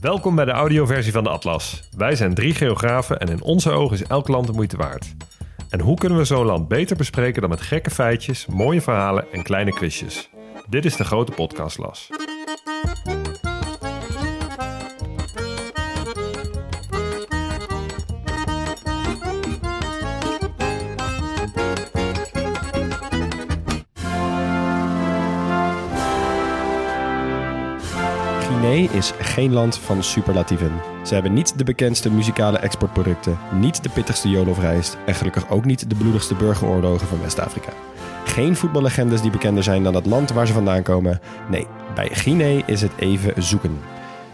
Welkom bij de audioversie van de Atlas. Wij zijn drie geografen en in onze ogen is elk land de moeite waard. En hoe kunnen we zo'n land beter bespreken dan met gekke feitjes, mooie verhalen en kleine quizjes? Dit is de grote podcastlas. Guinea is geen land van superlatieven. Ze hebben niet de bekendste muzikale exportproducten, niet de pittigste jodelrijst en gelukkig ook niet de bloedigste burgeroorlogen van West-Afrika. Geen voetballegendes die bekender zijn dan het land waar ze vandaan komen. Nee, bij Guinea is het even zoeken.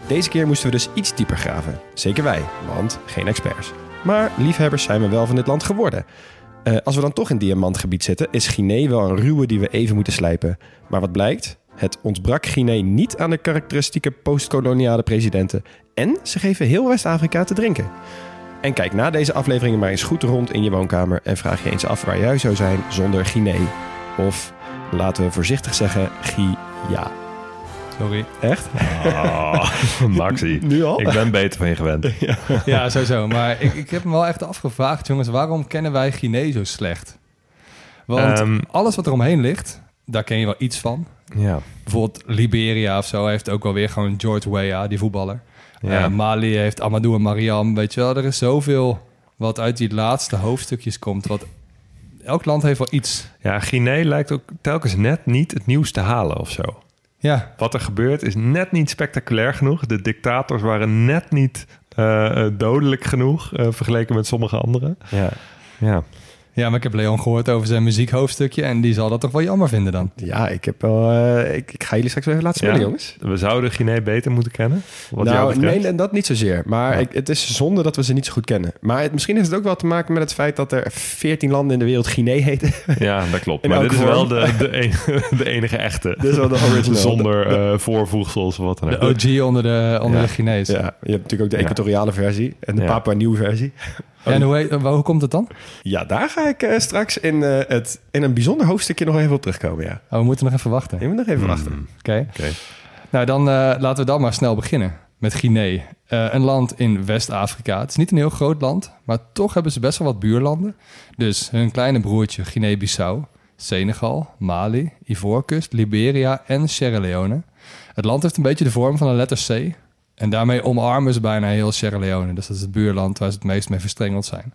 Deze keer moesten we dus iets dieper graven. Zeker wij, want geen experts. Maar liefhebbers zijn we wel van dit land geworden. Eh, als we dan toch in diamantgebied zitten, is Guinea wel een ruwe die we even moeten slijpen. Maar wat blijkt? Het ontbrak Guinea niet aan de karakteristieke postkoloniale presidenten. En ze geven heel West-Afrika te drinken. En kijk na deze afleveringen maar eens goed rond in je woonkamer en vraag je eens af waar jij zou zijn zonder Guinea. Of laten we voorzichtig zeggen, Gia. Sorry. Echt? Ah, Maxi. Nu al? Ik ben beter van je gewend. Ja, sowieso. Maar ik, ik heb me wel echt afgevraagd, jongens, waarom kennen wij Guinea zo slecht? Want Ehm, alles wat er omheen ligt, daar ken je wel iets van. Ja. Bijvoorbeeld Liberia of zo heeft ook wel weer gewoon George Weah, die voetballer. Ja. Eh, Mali heeft Amadou en Mariam. Weet je wel, er is zoveel wat uit die laatste hoofdstukjes komt. Wat, elk land heeft wel iets. ja, Guinea lijkt ook telkens net niet het nieuws te halen of zo. Ja, Wat er gebeurt is net niet spectaculair genoeg. De dictators waren net niet eh, eh, dodelijk genoeg vergeleken met sommige anderen. Ja. Ja. Ja, maar ik heb Leon gehoord over zijn muziekhoofdstukje. En die zal dat toch wel jammer vinden dan. Ja, ik, heb wel, eh, ik, ik ga jullie straks wel even laten spelen, Ja. jongens. We zouden Guinea beter moeten kennen. Wat nou, nee, en dat niet zozeer. Maar Ja. ik, het is zonde dat we ze niet zo goed kennen. Maar het, misschien heeft het ook wel te maken met het feit dat er 14 landen in de wereld Guinea heten. Ja, dat klopt. In maar dit is wel de, de, enige, de enige echte. Dit is wel de original. Zonder eh, voorvoegsels of wat dan De ook. OG onder de, onder Ja. de Chinees. Ja, je hebt natuurlijk ook de Ja. equatoriale versie en de Ja. Papua Nieuwe versie. En hoe, heet- hoe komt het dan? Ja, daar ga ik eh, straks in, eh, het, in een bijzonder hoofdstukje nog even op terugkomen. Ja. Oh, we moeten nog even wachten. Je moet nog even Hmm. wachten. Oké. Oké. Nou, dan eh, laten we dan maar snel beginnen met Guinea. Eh, een land in West-Afrika. Het is niet een heel groot land, maar toch hebben ze best wel wat buurlanden. Dus hun kleine broertje Guinea-Bissau, Senegal, Mali, Ivoorkust, Liberia en Sierra Leone. Het land heeft een beetje de vorm van een letter C. En daarmee omarmen ze bijna heel Sierra Leone. Dus dat is het buurland waar ze het meest mee verstrengeld zijn.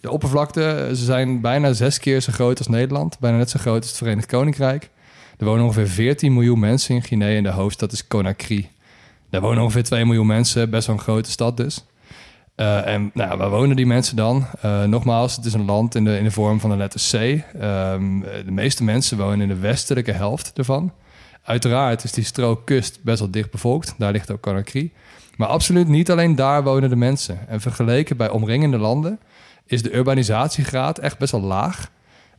De oppervlakte, ze zijn bijna zes keer zo groot als Nederland. Bijna net zo groot als het Verenigd Koninkrijk. Er wonen ongeveer 14 miljoen mensen in Guinea en de hoofdstad is Conakry. Daar wonen ongeveer 2 miljoen mensen, best wel een grote stad dus. Eh, en nou, waar wonen die mensen dan? Eh, nogmaals, het is een land in de, in de vorm van een letter C. Ehm, de meeste mensen wonen in de westelijke helft ervan. Uiteraard is die strook kust best wel dicht bevolkt. Daar ligt ook Conakry. Maar absoluut niet alleen daar wonen de mensen. En vergeleken bij omringende landen is de urbanisatiegraad echt best wel laag.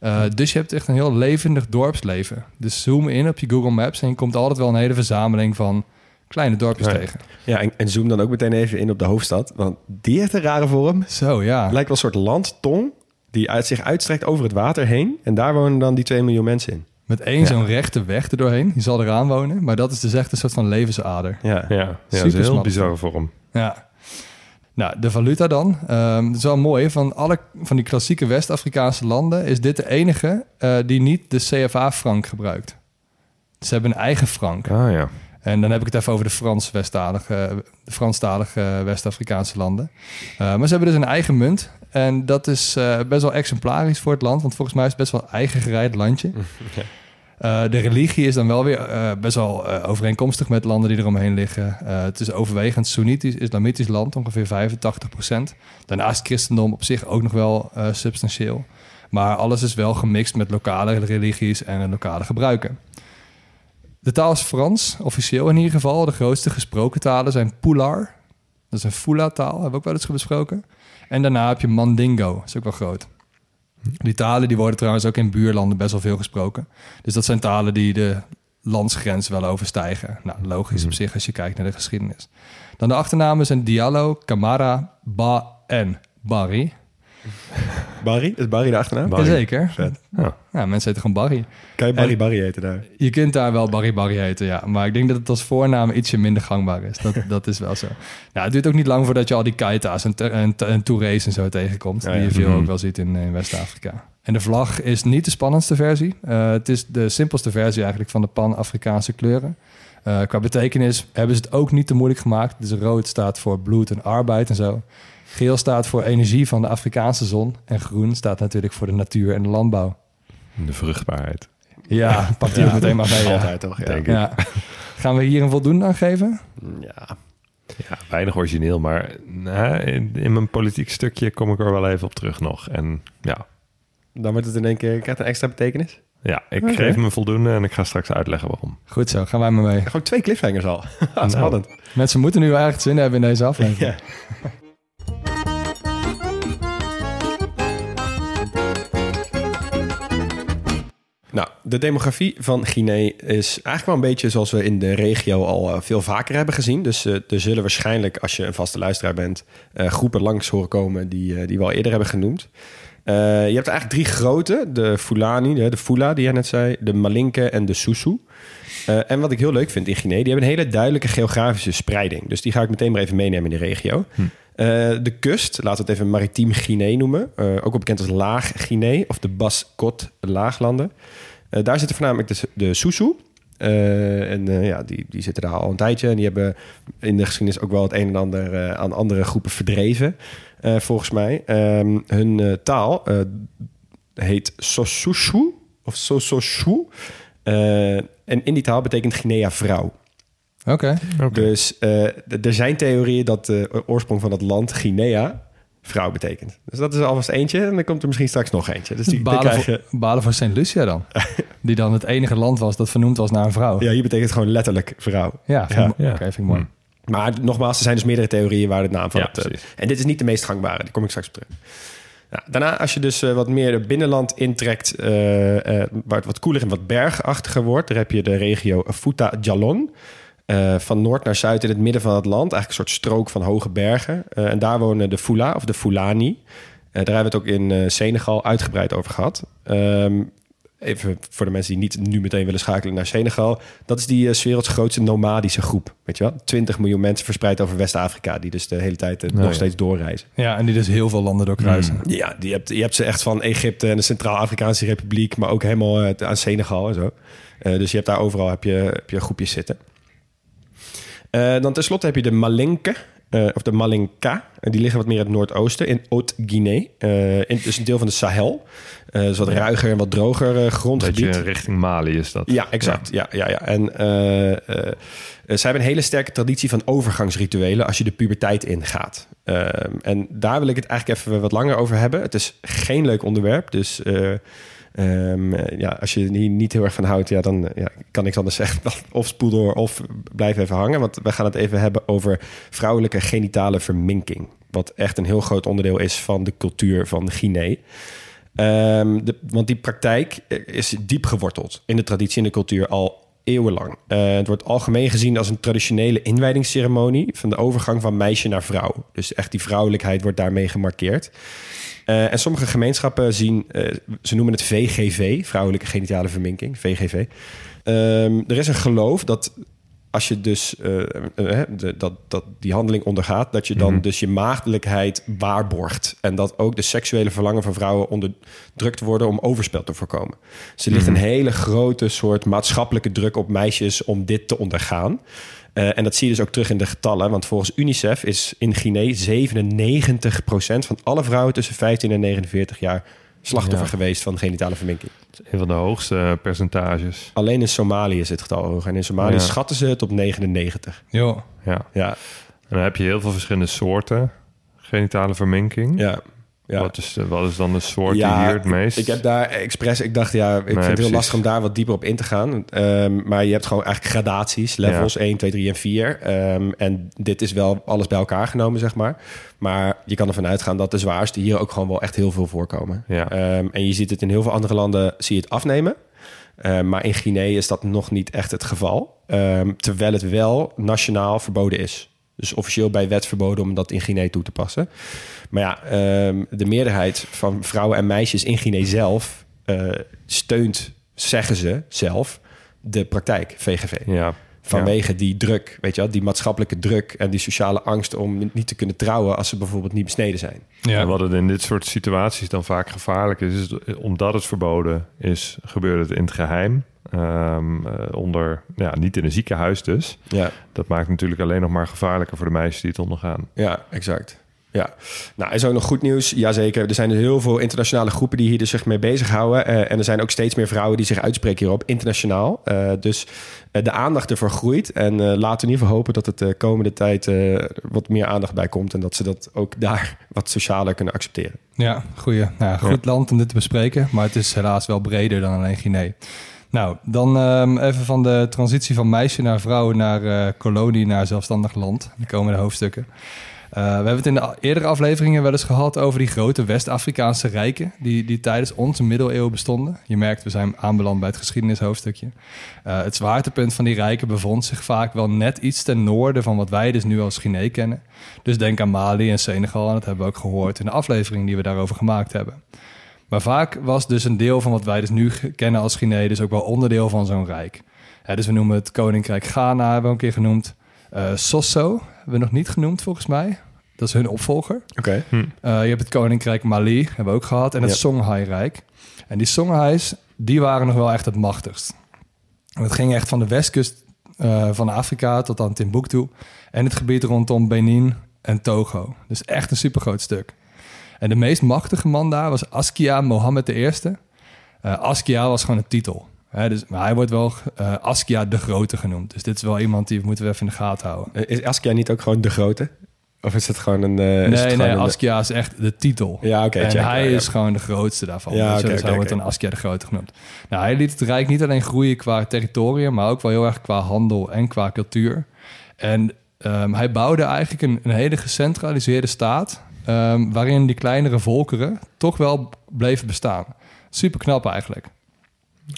Uh, dus je hebt echt een heel levendig dorpsleven. Dus zoom in op je Google Maps en je komt altijd wel een hele verzameling van kleine dorpjes Ja. tegen. Ja, en, en zoom dan ook meteen even in op de hoofdstad. Want die heeft een rare vorm. Zo, ja. Lijkt wel een soort landtong die uit zich uitstrekt over het water heen. En daar wonen dan die 2 miljoen mensen in. Met één Ja. zo'n rechte weg erdoorheen. Die zal eraan wonen. Maar dat is dus echt een soort van levensader. Ja. Ja, ja dat is heel bizarre vorm. Ja. Nou, de valuta dan. Ehm dat is wel mooi. Van alle van die klassieke West-Afrikaanse landen is dit de enige eh, die niet de CFA-frank gebruikt. Ze hebben een eigen frank. Ah ja. En dan heb ik het even over de Frans-Westalige, de Franstalige West-Afrikaanse landen. Uh, maar ze hebben dus een eigen munt. En dat is uh, best wel exemplarisch voor het land. Want volgens mij is het best wel een eigen gereid landje. Uh, de religie is dan wel weer uh, best wel uh, overeenkomstig met landen die eromheen liggen. het is overwegend Soenitisch, islamitisch land, ongeveer 85 procent. Daarnaast christendom op zich ook nog wel substantieel. Maar alles is wel gemixt met lokale religies en lokale gebruiken. De taal is Frans, officieel in ieder geval. De grootste gesproken talen zijn Pular. Dat is een Fula-taal, hebben we ook wel eens besproken. En daarna heb je Mandingo, dat is ook wel groot. Die talen die worden trouwens ook in buurlanden best wel veel gesproken. Dus dat zijn talen die de landsgrens wel overstijgen. Nou, logisch op zich als je kijkt naar de geschiedenis. Dan de achternamen zijn Diallo, Camara, Ba en Barry. Barry? Is Barry de achternaam? Barry. Jazeker. Vet. Ja. ja, mensen heten gewoon Barry. Kan je Barry en Barry heten daar? Je kunt daar wel Barry Barry heten, ja. Maar ik denk dat het als voornaam ietsje minder gangbaar is. Dat, dat is wel zo. Ja, het duurt ook niet lang voordat je al die Kaita's en, en, en Tourés en zo tegenkomt. Die je veel ook wel ziet in, in West-Afrika. En de vlag is niet de spannendste versie. Uh, het is de simpelste versie eigenlijk van de Pan-Afrikaanse kleuren. Uh, qua betekenis hebben ze het ook niet te moeilijk gemaakt. Dus rood staat voor bloed en arbeid en zo. Geel staat voor energie van de Afrikaanse zon. En groen staat natuurlijk voor de natuur en de landbouw. De vruchtbaarheid. Ja, pak die ook meteen maar mee. Altijd toch, ja. Denk ja. Gaan we hier een voldoende aan geven? Ja. Ja, weinig origineel, maar nou, in, in, mijn politiek stukje kom ik er wel even op terug nog. En ja. Dan wordt het in één keer, krijgt een extra betekenis? Ja, ik geef me voldoende en ik ga straks uitleggen waarom. Goed zo, gaan wij maar mee. Gewoon twee cliffhangers al. Nou. Spannend. Mensen moeten nu eigenlijk zin hebben in deze aflevering. Ja. Nou, de demografie van Guinea is eigenlijk wel een beetje zoals we in de regio al eh, veel vaker hebben gezien. Dus uh, er zullen waarschijnlijk, als je een vaste luisteraar bent, uh, groepen langs horen komen die, die we al eerder hebben genoemd. Je hebt eigenlijk drie grote: de Fulani, de, de Fula die jij net zei, de Malinke en de Susu. en wat ik heel leuk vind in Guinea, die hebben een hele duidelijke geografische spreiding. Dus die ga ik meteen maar even meenemen in de regio. Hm. de kust, laten we het even maritiem Guinea noemen. ook wel bekend als Laag Guinea of de Bas-Kot Laaglanden. Daar zitten voornamelijk de, de Susu. Uh, en uh, ja, die, die zitten daar al een tijdje. En die hebben in de geschiedenis ook wel het een en ander aan andere groepen verdreven, volgens mij. Um, hun taal heet Sosushu of Sososhu. en in die taal betekent Guinea vrouw. Oké. Okay. Dus er zijn theorieën dat de oorsprong van het land Guinea vrouw betekent. Dus dat is alvast eentje. En dan komt er misschien straks nog eentje. Dus die, balen, krijg je... voor, balen voor St. Lucia dan. die dan het enige land was dat vernoemd was naar een vrouw. Ja, hier betekent gewoon letterlijk vrouw. Ja, ja. vind ik mooi. Hmm. Maar nogmaals, er zijn dus meerdere theorieën waar het naam van... Ja, het, uh, en dit is niet de meest gangbare. Die kom ik straks op terug. Ja, daarna, als je dus uh, wat meer de binnenland intrekt... Uh, waar het wat koeler en wat bergachtiger wordt... dan heb je de regio Futa Jalon... Uh, van noord naar zuid in het midden van het land. Eigenlijk een soort strook van hoge bergen. Uh, en daar wonen de Fula of de Fulani. Uh, daar hebben we het ook in Senegal uitgebreid over gehad. Um, even voor de mensen die niet nu meteen willen schakelen naar Senegal. Dat is die werelds grootste nomadische groep. Weet je wel? 20 miljoen mensen verspreid over West-Afrika. Die dus de hele tijd uh, nog ja. steeds doorreizen. Ja, en die dus heel veel landen doorkruisen. Mm. Ja, die hebt, je hebt ze echt van Egypte en de Centraal-Afrikaanse Republiek. Maar ook helemaal aan Senegal en zo. dus je hebt daar overal heb je, heb je groepjes zitten. Uh, dan tenslotte heb je de Malinke, uh, of de Malinka. Uh, die liggen wat meer in het noordoosten, in Haute-Guinea. in, dus een deel van de Sahel. dus wat ruiger en wat droger grondgebied. Beetje richting Mali is dat. Ja, exact. Ja, ja, ja. En ze hebben een hele sterke traditie van overgangsrituelen als je de puberteit ingaat. en daar wil ik het eigenlijk even wat langer over hebben. Het is geen leuk onderwerp, dus... Um, ja, als je hier niet heel erg van houdt, ja, dan ja, kan ik anders zeggen of spoel door of blijf even hangen. Want we gaan het even hebben over vrouwelijke genitale verminking. Wat echt een heel groot onderdeel is van de cultuur van Guinea. Um, de, want die praktijk is diep geworteld in de traditie en de cultuur al eeuwenlang. Uh, het wordt algemeen gezien als een traditionele inwijdingsceremonie van de overgang van meisje naar vrouw. Dus echt die vrouwelijkheid wordt daarmee gemarkeerd. Uh, en sommige gemeenschappen zien, uh, ze noemen het VGV, vrouwelijke genitale verminking, VGV. Um, er is een geloof dat als je dus eh, eh, de, dat, dat die handeling ondergaat, dat je dan Mhm. dus je maagdelijkheid waarborgt. En dat ook de seksuele verlangen van vrouwen onderdrukt worden om overspel te voorkomen. Dus er ligt Mhm. een hele grote soort maatschappelijke druk op meisjes om dit te ondergaan. Eh, en dat zie je dus ook terug in de getallen. Want volgens UNICEF is in Guinea 97% van alle vrouwen tussen 15 en 49 jaar slachtoffer Ja. geweest van genitale verminking. Een van de hoogste eh, percentages. Alleen in Somalië is het getal hoger. En in Somalië Ja. schatten ze het op 99. Joh. Ja. Ja, En dan heb je heel veel verschillende soorten genitale verminking. ja. Ja. Wat, is, de- wat is dan de soort Ja, die hier het meest... Ik heb daar expres, ik dacht ja, ik vind het heel precies. lastig om daar wat dieper op in te gaan. Ehm, maar je hebt gewoon eigenlijk gradaties, levels 1, 2, 3 en 4. Ehm, en dit is wel alles bij elkaar genomen, zeg maar. Maar je kan ervan uitgaan dat de zwaarste hier ook gewoon wel echt heel veel voorkomen. Ja. Ehm, en je ziet het in heel veel andere landen, zie je het afnemen. Maar in Guinea is dat nog niet echt het geval. Terwijl het wel nationaal verboden is. Dus officieel bij wet verboden om dat in Guinea toe te passen. Maar ja, ehm, de meerderheid van vrouwen en meisjes in Guinea zelf eh, steunt, zeggen ze zelf, de praktijk VGV. Ja. Vanwege die druk, weet je wel, die maatschappelijke druk en die sociale angst om niet te kunnen trouwen als ze bijvoorbeeld niet besneden zijn. Ja. En wat het in dit soort situaties dan vaak gevaarlijk is, is omdat het verboden is, gebeurt het in het geheim. Ehm, eh, onder, ja, niet in een ziekenhuis dus. Ja, Dat maakt natuurlijk alleen nog maar gevaarlijker voor de meisjes die het ondergaan. ja, exact. Ja, nou is ook nog goed nieuws. Jazeker, er zijn dus heel veel internationale groepen die hier dus zich mee bezighouden. Eh en er zijn ook steeds meer vrouwen die zich uitspreken hierop, internationaal. Eh, dus de aandacht ervoor groeit. En eh, laten we in ieder geval hopen dat het de komende tijd eh, wat meer aandacht bij komt. En dat ze dat ook daar wat socialer kunnen accepteren. Ja, goeie. Nou, ja, goed land om dit te bespreken, maar het is helaas wel breder dan alleen Guinea. Nou, dan ehm, even van de transitie van meisje naar vrouw naar eh, kolonie naar zelfstandig land. De komende hoofdstukken. Eh, we hebben het in de eerdere afleveringen wel eens gehad over die grote West-Afrikaanse rijken die, die tijdens onze middeleeuwen bestonden. Je merkt, we zijn aanbeland bij het geschiedenishoofdstukje. Eh, het zwaartepunt van die rijken bevond zich vaak wel net iets ten noorden van wat wij dus nu als Guinea kennen. Dus denk aan Mali en Senegal, en dat hebben we ook gehoord in de aflevering die we daarover gemaakt hebben. Maar vaak was dus een deel van wat wij dus nu kennen als Guinea dus ook wel onderdeel van zo'n rijk. Hè, dus we noemen het Koninkrijk Ghana, hebben we een keer genoemd. Eh Sosso hebben we nog niet genoemd volgens mij. Dat is hun opvolger. Oké. Eh, je hebt het Koninkrijk Mali, hebben we ook gehad. En het Ja. Songhai-rijk. En die Songhais, die waren nog wel echt het machtigst. En het ging echt van de westkust eh, van Afrika tot aan Timbuktu. En het gebied rondom Benin en Togo. Dus echt een supergroot stuk. En de meest machtige man daar was Askia Mohammed I. Eh Askia was gewoon een titel. Hè, dus, maar hij wordt wel eh, Askia de Grote genoemd. Dus dit is wel iemand die moeten we even in de gaten houden. Eh, Is Askia niet ook gewoon de grote? Of is het gewoon een... het Nee, nee, een- Askia is echt de titel. Ja, oké, en hij ja, ja. is gewoon de grootste daarvan. Ja, Ja, oké, dus oké, hij wordt dan Askia de Grote genoemd. Nou, hij liet het Rijk niet alleen groeien qua territorium, maar ook wel heel erg qua handel en qua cultuur. En ehm, hij bouwde eigenlijk een, een hele gecentraliseerde staat, ehm, waarin die kleinere volkeren toch wel bleven bestaan. Super knap eigenlijk.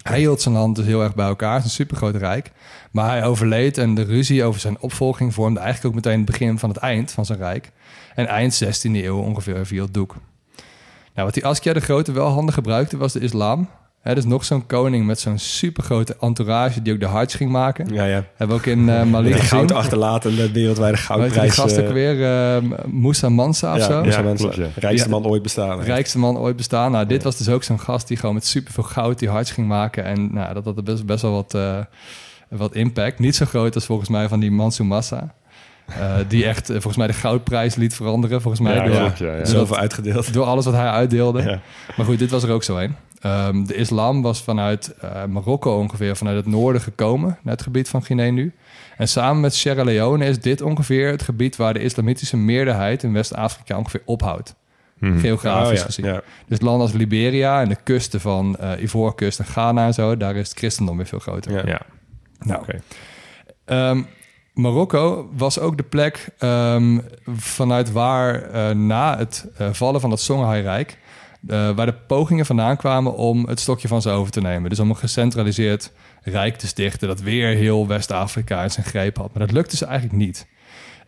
Hij hield zijn land dus heel erg bij elkaar. Het is een supergroot rijk. Maar hij overleed en de ruzie over zijn opvolging vormde eigenlijk ook meteen het begin van het eind van zijn rijk. En eind 16e eeuw ongeveer viel het doek. Nou, wat die Askia de Grote wel handig gebruikte was de islam. Hè, dus nog zo'n koning met zo'n supergrote entourage die ook de harts ging maken. Ja, ja. Hebben we ook in eh Mali gezien. goud achterlaten, de wereldwijde je die goudprijs. gast ook eh, weer? eh, Moussa Mansa of ja, zo? Mansa. klopt. Rijkste man ooit bestaan. hè. rijkste man ooit bestaan. Nou, dit was dus ook zo'n gast die gewoon met superveel goud die harts ging maken. En nou, dat had best, best wel wat, eh, wat impact. Niet zo groot als volgens mij van die Mansour Massa. Eh, die echt volgens mij de goudprijs liet veranderen. Volgens mij Ja, door, klopt, ja, ja. Zoveel uitgedeeld. door alles wat hij uitdeelde. Ja. Maar goed, dit was er ook zo een. Ehm, de islam was vanuit eh, Marokko ongeveer vanuit het noorden gekomen, naar het gebied van Guinea nu. En samen met Sierra Leone is dit ongeveer het gebied waar de islamitische meerderheid in West-Afrika ongeveer ophoudt. Mhm. Geografisch Oh, ja, gezien. ja. Dus landen als Liberia en de kusten van eh Ivoorkust en Ghana en zo, daar is het christendom weer veel groter. Ja. Ja, Nou, oké. Ehm, Marokko was ook de plek ehm, vanuit waar eh, na het eh, vallen van het Songhai-rijk... eh, waar de pogingen vandaan kwamen om het stokje van ze over te nemen. Dus om een gecentraliseerd rijk te stichten... dat weer heel West-Afrika in zijn greep had. Maar dat lukte ze eigenlijk niet.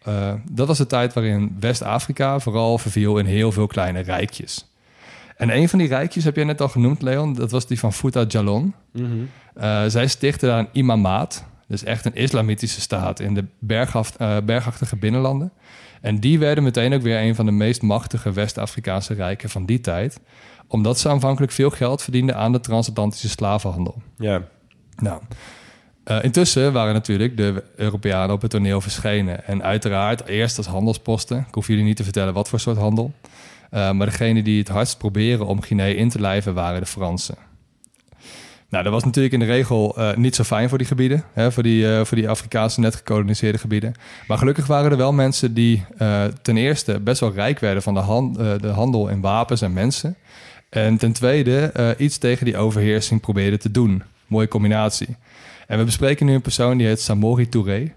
Eh, dat was de tijd waarin West-Afrika vooral verviel in heel veel kleine rijkjes. En een van die rijkjes heb jij net al genoemd, Leon. Dat was die van Fouta Jalon. Mhm. Eh, zij stichtte daar een imamaat. Dus echt een islamitische staat in de bergaf, bergachtige binnenlanden. En die werden meteen ook weer een van de meest machtige West-Afrikaanse rijken van die tijd. Omdat ze aanvankelijk veel geld verdienden aan de transatlantische slavenhandel. Ja. Nou, eh, intussen waren natuurlijk de Europeanen op het toneel verschenen. En uiteraard eerst als handelsposten. Ik hoef jullie niet te vertellen wat voor soort handel. Uh, maar degene die het hardst proberen om Guinea in te lijven waren de Fransen. Nou, dat was natuurlijk in de regel uh, niet zo fijn voor die gebieden, hè, voor, die, uh, voor die Afrikaanse net gekoloniseerde gebieden. Maar gelukkig waren er wel mensen die uh, ten eerste best wel rijk werden van de, de, handel in wapens en mensen. En ten tweede iets tegen die overheersing probeerden te doen. Mooie combinatie. En we bespreken nu een persoon die heet Samori Touré.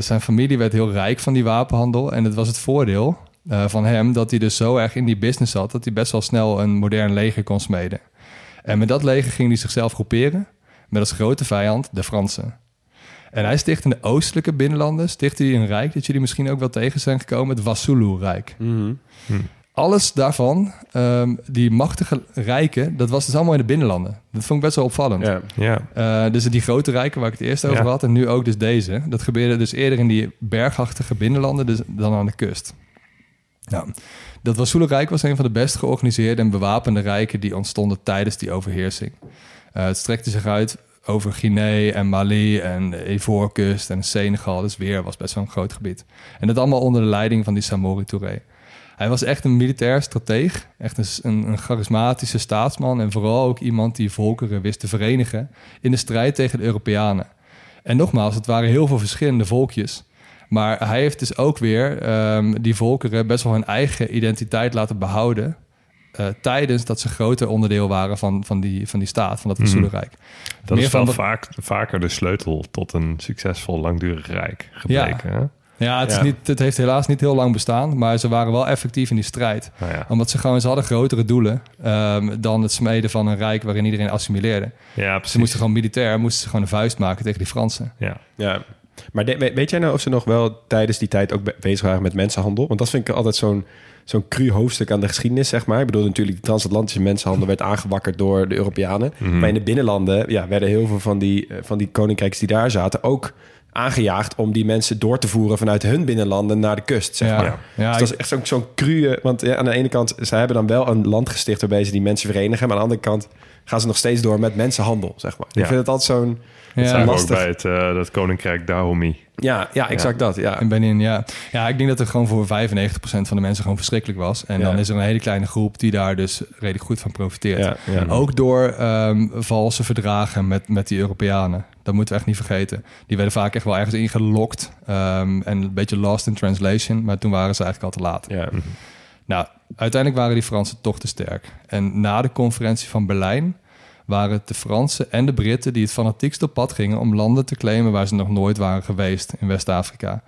zijn familie werd heel rijk van die wapenhandel. En het was het voordeel van hem dat hij dus zo erg in die business zat dat hij best wel snel een modern leger kon smeden. En met dat leger ging hij zichzelf groeperen met als grote vijand de Fransen. En hij sticht in de oostelijke binnenlanden, stichtte hij een rijk dat jullie misschien ook wel tegen zijn gekomen, het Wassoulou-rijk. Mhm. Alles daarvan, um, die machtige rijken, dat was dus allemaal in de binnenlanden. Dat vond ik best wel opvallend. Ja. Ja. Uh, dus die grote rijken waar ik het eerst over had en nu ook dus deze. Dat gebeurde dus eerder in die bergachtige binnenlanden dus dan aan de kust. Nou, dat Wassoulou-rijk was een van de best georganiseerde en bewapende rijken die ontstonden tijdens die overheersing. Uh, het strekte zich uit over Guinea en Mali en de Ivoorkust en Senegal. Dus weer was best wel een groot gebied. En dat allemaal onder de leiding van die Samori Touré. Hij was echt een militair strateeg, echt een, een, charismatische staatsman en vooral ook iemand die volkeren wist te verenigen in de strijd tegen de Europeanen. En nogmaals, het waren heel veel verschillende volkjes. Maar hij heeft dus ook weer um, die volkeren best wel hun eigen identiteit laten behouden. Uh, tijdens dat ze groter onderdeel waren van, van, die, van die staat, van dat Wassoulou-rijk. Dat is wel vaak, vaker de sleutel tot een succesvol langdurig rijk gebleken. Ja. Hè? Ja, het, is Niet, het heeft helaas niet heel lang bestaan, maar ze waren wel effectief in die strijd. Nou ja. Omdat ze gewoon, ze hadden grotere doelen um, dan het smeden van een rijk waarin iedereen assimileerde. Ja, precies. Ze moesten gewoon militair, moesten ze gewoon een vuist maken tegen die Fransen. Ja. ja. Maar de, weet jij nou of ze nog wel tijdens die tijd ook bezig waren met mensenhandel? Want dat vind ik altijd zo'n zo'n cru hoofdstuk aan de geschiedenis, zeg maar. Ik bedoel, natuurlijk, de transatlantische mensenhandel werd aangewakkerd door de Europeanen. Mhm. Maar in de binnenlanden ja, werden heel veel van die, van die koninkrijks die daar zaten ook aangejaagd om die mensen door te voeren vanuit hun binnenlanden naar de kust, zeg ja. maar. Ja. Dus dat is echt zo'n zo'n cru... Want ja, aan de ene kant, ze hebben dan wel een land gesticht waarbij ze die mensen verenigen. Maar aan de andere kant gaan ze nog steeds door met mensenhandel, zeg maar. Ja. Ik vind het altijd zo'n... Dat zijn we ook bij het, uh, dat koninkrijk Dahomey. Ja, ja, exact dat. Ja. In Benin, ja. Ja, ik denk dat het gewoon voor 95% van de mensen gewoon verschrikkelijk was. En Ja. dan is er een hele kleine groep die daar dus redelijk goed van profiteert. Ja, ja. Ook door ehm, valse verdragen met, met die Europeanen. Dat moeten we echt niet vergeten. Die werden vaak echt wel ergens ingelokt. ehm, en een beetje lost in translation. Maar toen waren ze eigenlijk al te laat. Ja. Nou, uiteindelijk waren die Fransen toch te sterk. En na de conferentie van Berlijn waren het de Fransen en de Britten die het fanatiekst op pad gingen om landen te claimen waar ze nog nooit waren geweest in West-Afrika.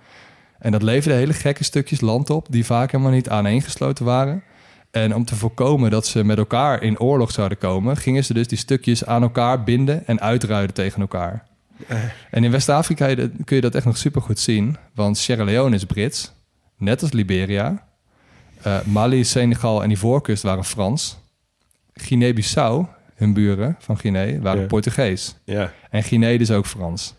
En dat leverde hele gekke stukjes land op die vaak helemaal niet aaneengesloten waren. En om te voorkomen dat ze met elkaar in oorlog zouden komen, gingen ze dus die stukjes aan elkaar binden en uitruiden tegen elkaar. En in West-Afrika kun je dat echt nog super goed zien, want Sierra Leone is Brits, net als Liberia. Uh, Mali, Senegal en Ivoorkust waren Frans. Guinea-Bissau, hun buren van Guinea, waren Ja. Portugees. ja. En Guinea dus ook Frans.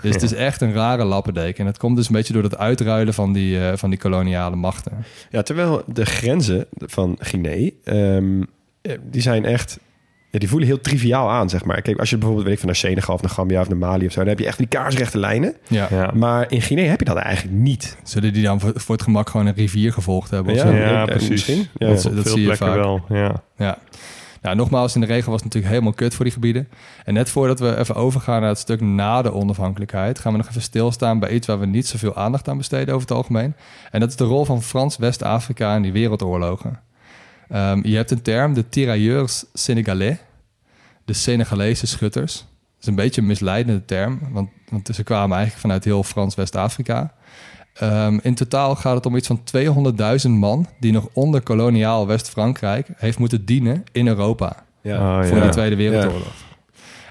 Dus het is echt een rare lappendeken. En het komt dus een beetje door dat uitruilen van die, uh, van die koloniale machten. Ja, terwijl de grenzen van Guinea, ehm, eh, die zijn echt... Ja, die voelen heel triviaal aan, zeg maar. Kijk, als je bijvoorbeeld weet ik, van naar Senegal of naar Gambia of naar Mali of zo... dan heb je echt die kaarsrechte lijnen. Ja. Ja. Maar in Guinea heb je dat eigenlijk niet. Zullen die dan voor, voor het gemak gewoon een rivier gevolgd hebben? Of Ja, zo? Ja, eh, precies. misschien. Ja. Dat- Op dat veel zie je vaak. wel. Ja. Ja. Nou, nogmaals, in de regel was het natuurlijk helemaal kut voor die gebieden. En net voordat we even overgaan naar het stuk na de onafhankelijkheid, gaan we nog even stilstaan bij iets waar we niet zoveel aandacht aan besteden over het algemeen. En dat is de rol van Frans West-Afrika in die wereldoorlogen. Ehm, je hebt een term, de tirailleurs sénégalais, de Senegalese schutters. Dat is een beetje een misleidende term, want, want ze kwamen eigenlijk vanuit heel Frans West-Afrika. Um, in totaal gaat het om iets van 200.000 man die nog onder koloniaal West-Frankrijk heeft moeten dienen in Europa Ja. Oh, voor ja. de Tweede Wereldoorlog.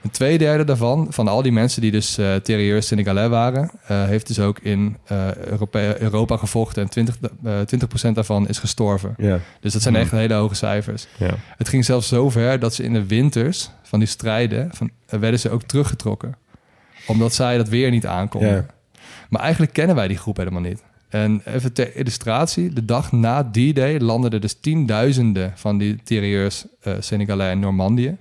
Een tweederde daarvan, van al die mensen die dus uh, terreurs Senegalais waren, uh, heeft dus ook in uh, Europa, Europa gevochten en 20, uh, 20% daarvan is gestorven. Dus dat zijn Hmm. echt hele hoge cijfers. Het ging zelfs zo ver dat ze in de winters van die strijden, van, werden ze ook teruggetrokken. Omdat zij dat weer niet aankonden. Maar eigenlijk kennen wij die groep helemaal niet. En even ter illustratie, de dag na D-Day landden er dus tienduizenden van die eh Senegalais in Normandië.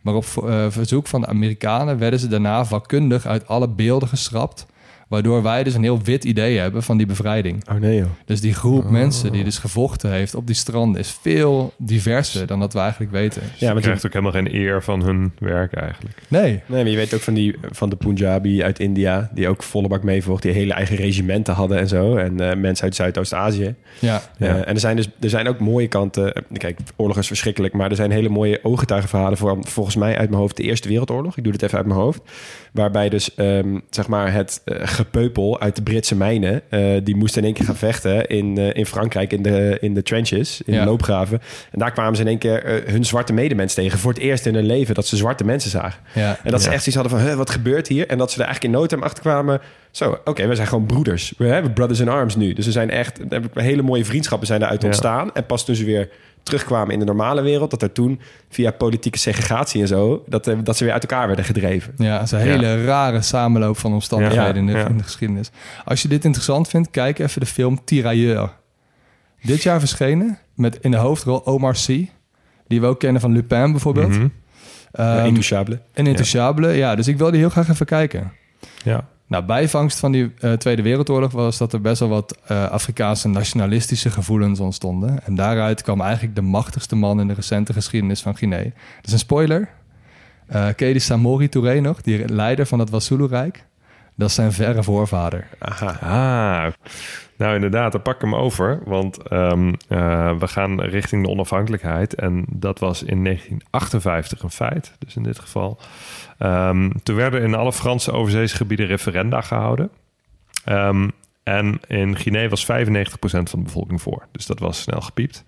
Maar op eh, verzoek van de Amerikanen werden ze daarna vakkundig uit alle beelden geschrapt. Waardoor wij dus een heel wit idee hebben van die bevrijding. Oh nee joh. Dus die groep mensen die dus gevochten heeft op die stranden is veel diverser dan dat we eigenlijk weten. Ja, je want je, krijgt ook helemaal geen eer van hun werk eigenlijk. Nee. nee, maar je weet ook van, die, van de Punjabi uit India... die ook volle bak meevocht, die hele eigen regimenten hadden en zo. En eh, mensen uit Zuidoost-Azië. Ja. Ja. Ja. en er zijn dus er zijn ook mooie kanten. Eh, Kijk, oorlog is verschrikkelijk, maar er zijn hele mooie ooggetuigenverhalen voor volgens mij uit mijn hoofd de Eerste Wereldoorlog. Ik doe dit even uit mijn hoofd. Waarbij dus ehm, zeg maar het eh, gepeupel uit de Britse mijnen, eh, die moesten in één keer gaan vechten in, eh, in Frankrijk in de, in de trenches, in Ja. de loopgraven. En daar kwamen ze in één keer eh, hun zwarte medemens tegen. Voor het eerst in hun leven dat ze zwarte mensen zagen. Ja. En dat ze echt iets hadden van, huh, wat gebeurt hier? En dat ze er eigenlijk in no time achter kwamen. Zo, oké, we zijn gewoon broeders. We hebben brothers in arms nu. Dus er zijn echt hele mooie vriendschappen zijn eruit Ja. ontstaan. En pas toen ze weer terugkwamen in de normale wereld... dat er toen via politieke segregatie en zo... dat, eh, dat ze weer uit elkaar werden gedreven. Ja, het is een hele rare samenloop van omstandigheden Ja, in, de, ja. in de geschiedenis. Als je dit interessant vindt, kijk even de film Tirailleur. Dit jaar verschenen met in de hoofdrol Omar Sy, die we ook kennen van Lupin bijvoorbeeld. Mhm. Ehm, Intouchable. en Intouchable, ja. Dus ik wilde heel graag even kijken. Ja. Nou, bijvangst van die eh, Tweede Wereldoorlog was dat er best wel wat eh, Afrikaanse nationalistische gevoelens ontstonden. En daaruit kwam eigenlijk de machtigste man in de recente geschiedenis van Guinea. Dat is een spoiler. Eh ken je Samori Touré nog? Die leider van het Wasulu-rijk? Dat is zijn verre voorvader. Aha. Ah, nou inderdaad, dan pak ik hem over. Want ehm, eh, we gaan richting de onafhankelijkheid. En dat was in 1958 een feit. Dus in dit geval. Ehm, toen werden in alle Franse overzeese gebieden referenda gehouden. Ehm, en in Guinea was 95% van de bevolking voor. Dus dat was snel gepiept.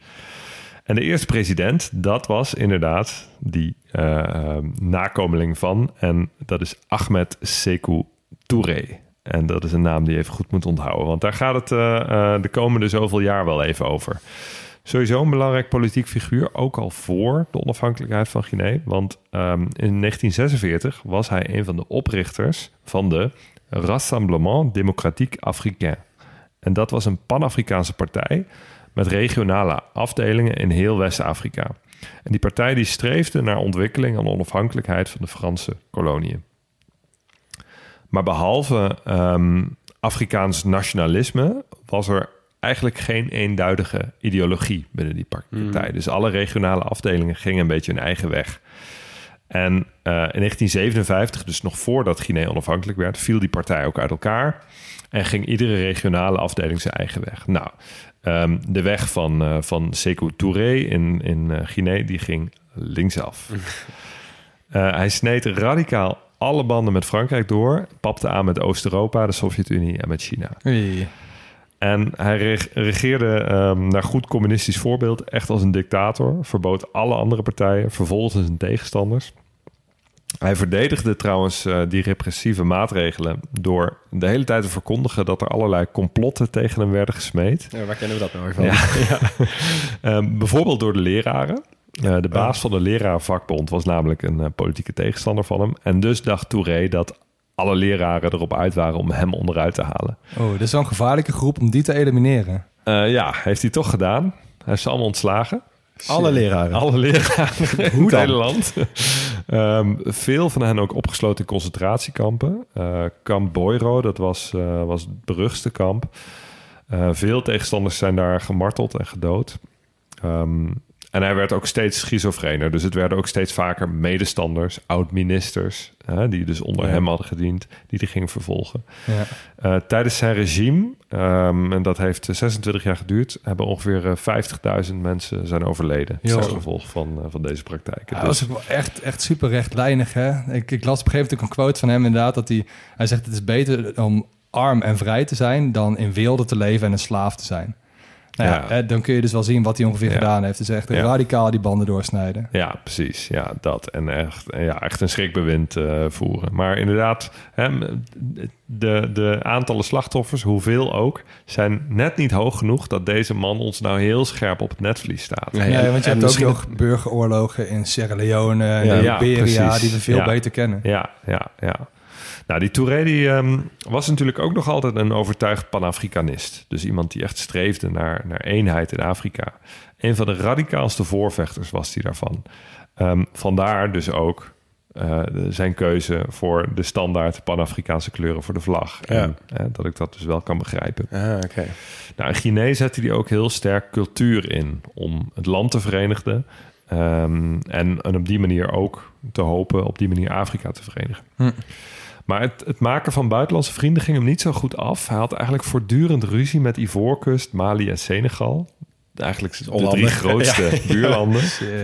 En de eerste president, dat was inderdaad die eh, ehm, nakomeling van. En dat is Ahmed Sekou Touré. En dat is een naam die je even goed moet onthouden. Want daar gaat het eh, eh, de komende zoveel jaar wel even over. Sowieso een belangrijk politiek figuur, ook al voor de onafhankelijkheid van Guinea. Want ehm, in 1946 was hij een van de oprichters van de Rassemblement Démocratique Africain. En dat was een Pan-Afrikaanse partij met regionale afdelingen in heel West-Afrika. En die partij die streefde naar ontwikkeling en onafhankelijkheid van de Franse koloniën. Maar behalve ehm, Afrikaans nationalisme was er eigenlijk geen eenduidige ideologie binnen die partij. Dus alle regionale afdelingen gingen een beetje hun eigen weg. En eh, in 1957, dus nog voordat Guinea onafhankelijk werd, viel die partij ook uit elkaar. En ging iedere regionale afdeling zijn eigen weg. Nou, ehm, de weg van, eh van Sekou Touré in, in eh, Guinea, die ging linksaf. Hij sneed radicaal alle banden met Frankrijk door. Papte aan met Oost-Europa, de Sovjet-Unie en met China. Oei. En hij reg- regeerde ehm, naar goed communistisch voorbeeld echt als een dictator. Verbood alle andere partijen, vervolgde zijn tegenstanders. Hij verdedigde trouwens eh, die repressieve maatregelen door de hele tijd te verkondigen dat er allerlei complotten tegen hem werden gesmeed. Ja, waar kennen we dat nou weer van? Ja. Ehm, bijvoorbeeld door de leraren. Eh, de baas van de lerarenvakbond was namelijk een eh, politieke tegenstander van hem. En dus dacht Touré dat alle leraren erop uit waren om hem onderuit te halen. Oh, dat is wel een gevaarlijke groep om die te elimineren. Eh, ja, heeft hij toch gedaan. Hij heeft ze allemaal ontslagen. Alle leraren. Alle leraren in het hele land. Veel van hen ook opgesloten in concentratiekampen. Kamp Boiro, dat was, was het beruchtste kamp. Veel tegenstanders zijn daar gemarteld en gedood. Ehm, en hij werd ook steeds schizofrener. Dus het werden ook steeds vaker medestanders, oud-ministers... die dus onder Ja. hem hadden gediend, die die gingen vervolgen. Ja. Eh, tijdens zijn regime, ehm, en dat heeft eh, 26 jaar geduurd, hebben ongeveer eh, 50.000 mensen zijn overleden Jo. als gevolg van, eh, van deze praktijken. Hij was Dus- echt, echt super rechtlijnig. Hè? Ik, ik las op een gegeven moment ook een quote van hem inderdaad. Dat hij, hij zegt het is beter om arm en vrij te zijn... dan in weelde te leven en een slaaf te zijn. Nou ja, Ja. hè, dan kun je dus wel zien wat hij ongeveer Ja. gedaan heeft. Dus echt Ja. radicaal die banden doorsnijden. ja, precies. Ja, dat. En echt, ja, echt een schrikbewind eh, voeren. Maar inderdaad, hè, de, de aantallen slachtoffers, hoeveel ook, zijn net niet hoog genoeg dat deze man ons nou heel scherp op het netvlies staat. Nee, Ja, want je hebt ook nog burgeroorlogen in Sierra Leone en Ja, in ja, Liberia... die we veel Ja. beter kennen. Ja, ja, ja. Nou, die Touré die, ehm, was natuurlijk ook nog altijd een overtuigd Pan-Afrikanist. Dus iemand die echt streefde naar, naar eenheid in Afrika. Een van de radicaalste voorvechters was hij daarvan. Ehm, vandaar dus ook eh, zijn keuze voor de standaard Pan-Afrikaanse kleuren voor de vlag. Ja. En, eh, dat ik dat dus wel kan begrijpen. Ah. Nou, in Guinea zette hij ook heel sterk cultuur in om het land te verenigen. ehm, en, en op die manier ook te hopen op die manier Afrika te verenigen. Hm. Maar het, het maken van buitenlandse vrienden ging hem niet zo goed af. Hij had eigenlijk voortdurend ruzie met Ivoorkust, Mali en Senegal. Eigenlijk de drie grootste Ja. buurlanden.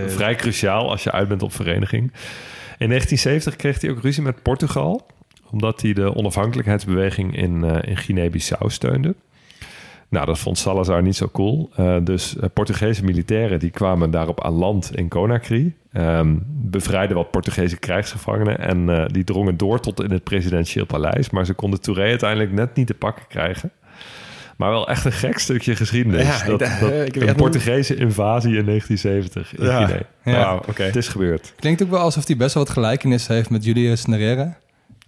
Vrij cruciaal als je uit bent op vereniging. In 1970 kreeg hij ook ruzie met Portugal. Omdat hij de onafhankelijkheidsbeweging in, eh, in Guinea-Bissau steunde. Nou, dat vond Salazar niet zo cool. Eh, dus eh, Portugese militairen die kwamen daarop aan land in Conakry. Ehm, bevrijden wat Portugese krijgsgevangenen. En eh, die drongen door tot in het presidentieel paleis. Maar ze konden Touré uiteindelijk net niet te pakken krijgen. Maar wel echt een gek stukje geschiedenis. Ja, dat, ik- dat, een Portugese invasie in 1970 in Ja. Guinea. Ja. Oké. Het is gebeurd. Klinkt ook wel alsof hij best wel wat gelijkenis heeft met Julius Nyerere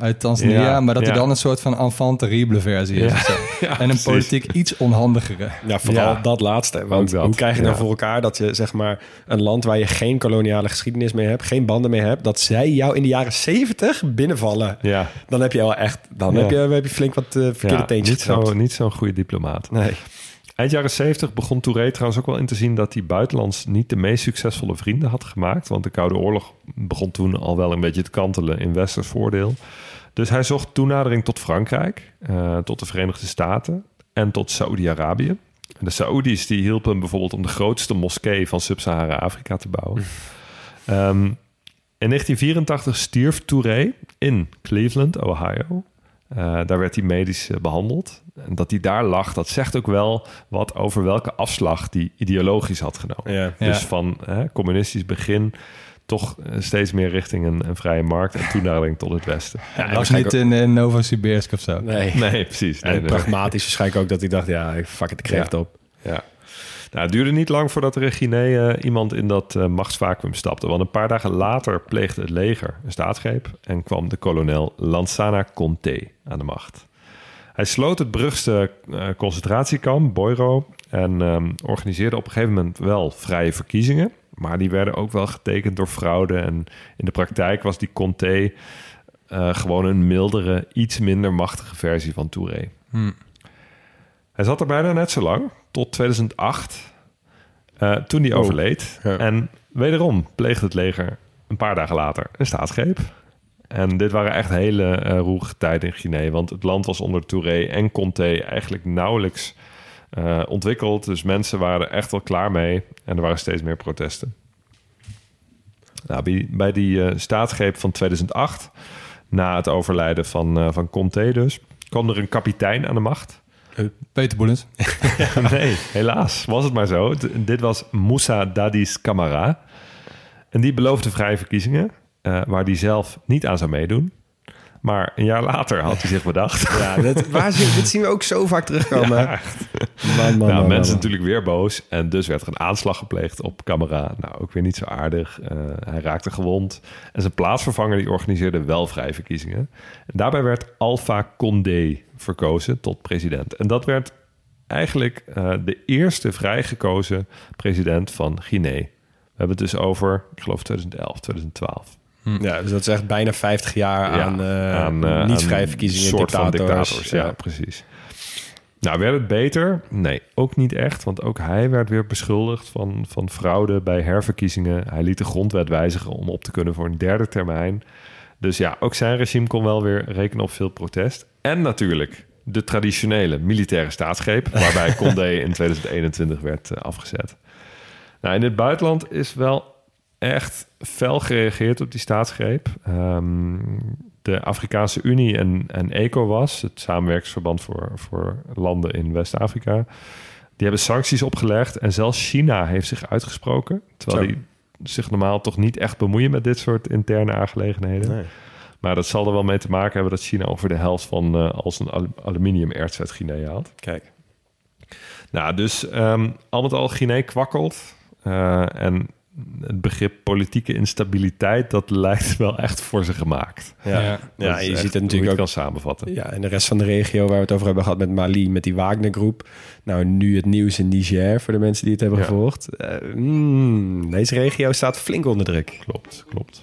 uit Tanzania. Ja, maar dat hij ja. dan een soort van enfant terrible versie is. Ja. en een precies. politiek iets onhandigere. Ja, vooral Ja. dat laatste. Want dat, hoe krijg je nou ja. voor elkaar dat je zeg maar een land waar je geen koloniale geschiedenis mee hebt, geen banden mee hebt, dat zij jou in de jaren 70 binnenvallen? Ja, Dan heb je wel echt, dan Ja. heb, je, heb je flink wat eh, verkeerde ja teentjes niet, getrapt. zo, niet zo'n goede diplomaat. Nee. Eind jaren 70 begon Touré trouwens ook wel in te zien dat hij buitenlands niet de meest succesvolle vrienden had gemaakt. Want de Koude Oorlog begon toen al wel een beetje te kantelen in westers voordeel. Dus hij zocht toenadering tot Frankrijk, eh, tot de Verenigde Staten en tot Saoedi-Arabië. En De Saoedi's die hielpen hem bijvoorbeeld om de grootste moskee van Sub-Sahara-Afrika te bouwen. Ehm, in 1984 stierf Touré in Cleveland, Ohio. Eh, daar werd hij medisch eh, behandeld. En dat hij daar lag, dat zegt ook wel wat over welke afslag hij ideologisch had genomen. Ja. Ja. Dus van hè, communistisch begin toch eh, steeds meer richting een, een vrije markt en toenadering tot het Westen. Ja, Hij was niet in, in Novosibirsk of zo. Nee. Nee, precies. Nee, En nee. pragmatisch waarschijnlijk ook dat hij dacht, ja, fuck it, ik geef Ja. het op. Ja. Nou, het duurde niet lang voordat er in Guinea eh, iemand in dat eh, machtsvacuum stapte. Want een paar dagen later pleegde het leger een staatsgreep... en kwam de kolonel Lansana Conté aan de macht. Hij sloot het Brugse eh, concentratiekamp, Boiro... en ehm, organiseerde op een gegeven moment wel vrije verkiezingen... maar die werden ook wel getekend door fraude... en in de praktijk was die Conté eh, gewoon een mildere, iets minder machtige versie van Touré. Hm. Hij zat er bijna net zo lang, tot 2008, eh, toen hij Oh. overleed. Ja. En wederom pleegde het leger een paar dagen later een staatsgreep. En dit waren echt hele roerige tijden in Guinea, want het land was onder Touré en Conté eigenlijk nauwelijks eh, ontwikkeld. Dus mensen waren er echt wel klaar mee en er waren steeds meer protesten. Nou, bij, bij die eh, staatsgreep van 2008, na het overlijden van, eh van Conté dus, kwam er een kapitein aan de macht. Peter Boelens. nee, helaas was het maar zo. D- dit was Moussa Dadis Camara. En die beloofde vrije verkiezingen, waar hij zelf niet aan zou meedoen. Maar een jaar later had hij zich bedacht. Ja, dat, waar zien, dit zien we ook zo vaak terugkomen. Ja, echt. Man, man, nou, man, mensen natuurlijk weer boos. En dus werd er een aanslag gepleegd op Camara. Nou, ook weer niet zo aardig. Eh, hij raakte gewond. En zijn plaatsvervanger die organiseerde wel vrije verkiezingen. En daarbij werd Alpha Condé verkozen tot president. En dat werd eigenlijk eh, de eerste vrijgekozen president van Guinea. We hebben het dus over, ik geloof 2011, 2012. Ja, dus dat is echt bijna 50 jaar Ja, aan, eh, aan, eh, niet aan vrije verkiezingen, soort van dictators. dictators. Ja, precies. Nou, werd het beter? Nee, ook niet echt. Want ook hij werd weer beschuldigd van, van fraude bij herverkiezingen. Hij liet de grondwet wijzigen om op te kunnen voor een derde termijn. Dus ja, ook zijn regime kon wel weer rekenen op veel protest. En natuurlijk de traditionele militaire staatsgreep... waarbij Condé in 2021 werd eh, afgezet. Nou, in het buitenland is wel echt fel gereageerd op die staatsgreep. Ehm, de Afrikaanse Unie en, en ECOWAS, het samenwerkingsverband voor, voor landen in West-Afrika, die hebben sancties opgelegd. En zelfs China heeft zich uitgesproken. Terwijl Zo. die zich normaal toch niet echt bemoeien met dit soort interne aangelegenheden. Nee. Maar dat zal er wel mee te maken hebben dat China over de helft van eh, al zijn alu- aluminiumerts uit Guinea haalt. Kijk. Nou, dus ehm, al met al Guinea kwakkelt. Eh, en het begrip politieke instabiliteit, dat lijkt wel echt voor ze gemaakt. Ja, Ja. je ziet het natuurlijk ook kan samenvatten. Ja, en de rest van de regio waar we het over hebben gehad met Mali, met die Wagner-groep. Nou, nu het nieuws in Niger voor de mensen die het hebben Ja. gevolgd. Eh, mm, deze regio staat flink onder druk. Klopt, klopt.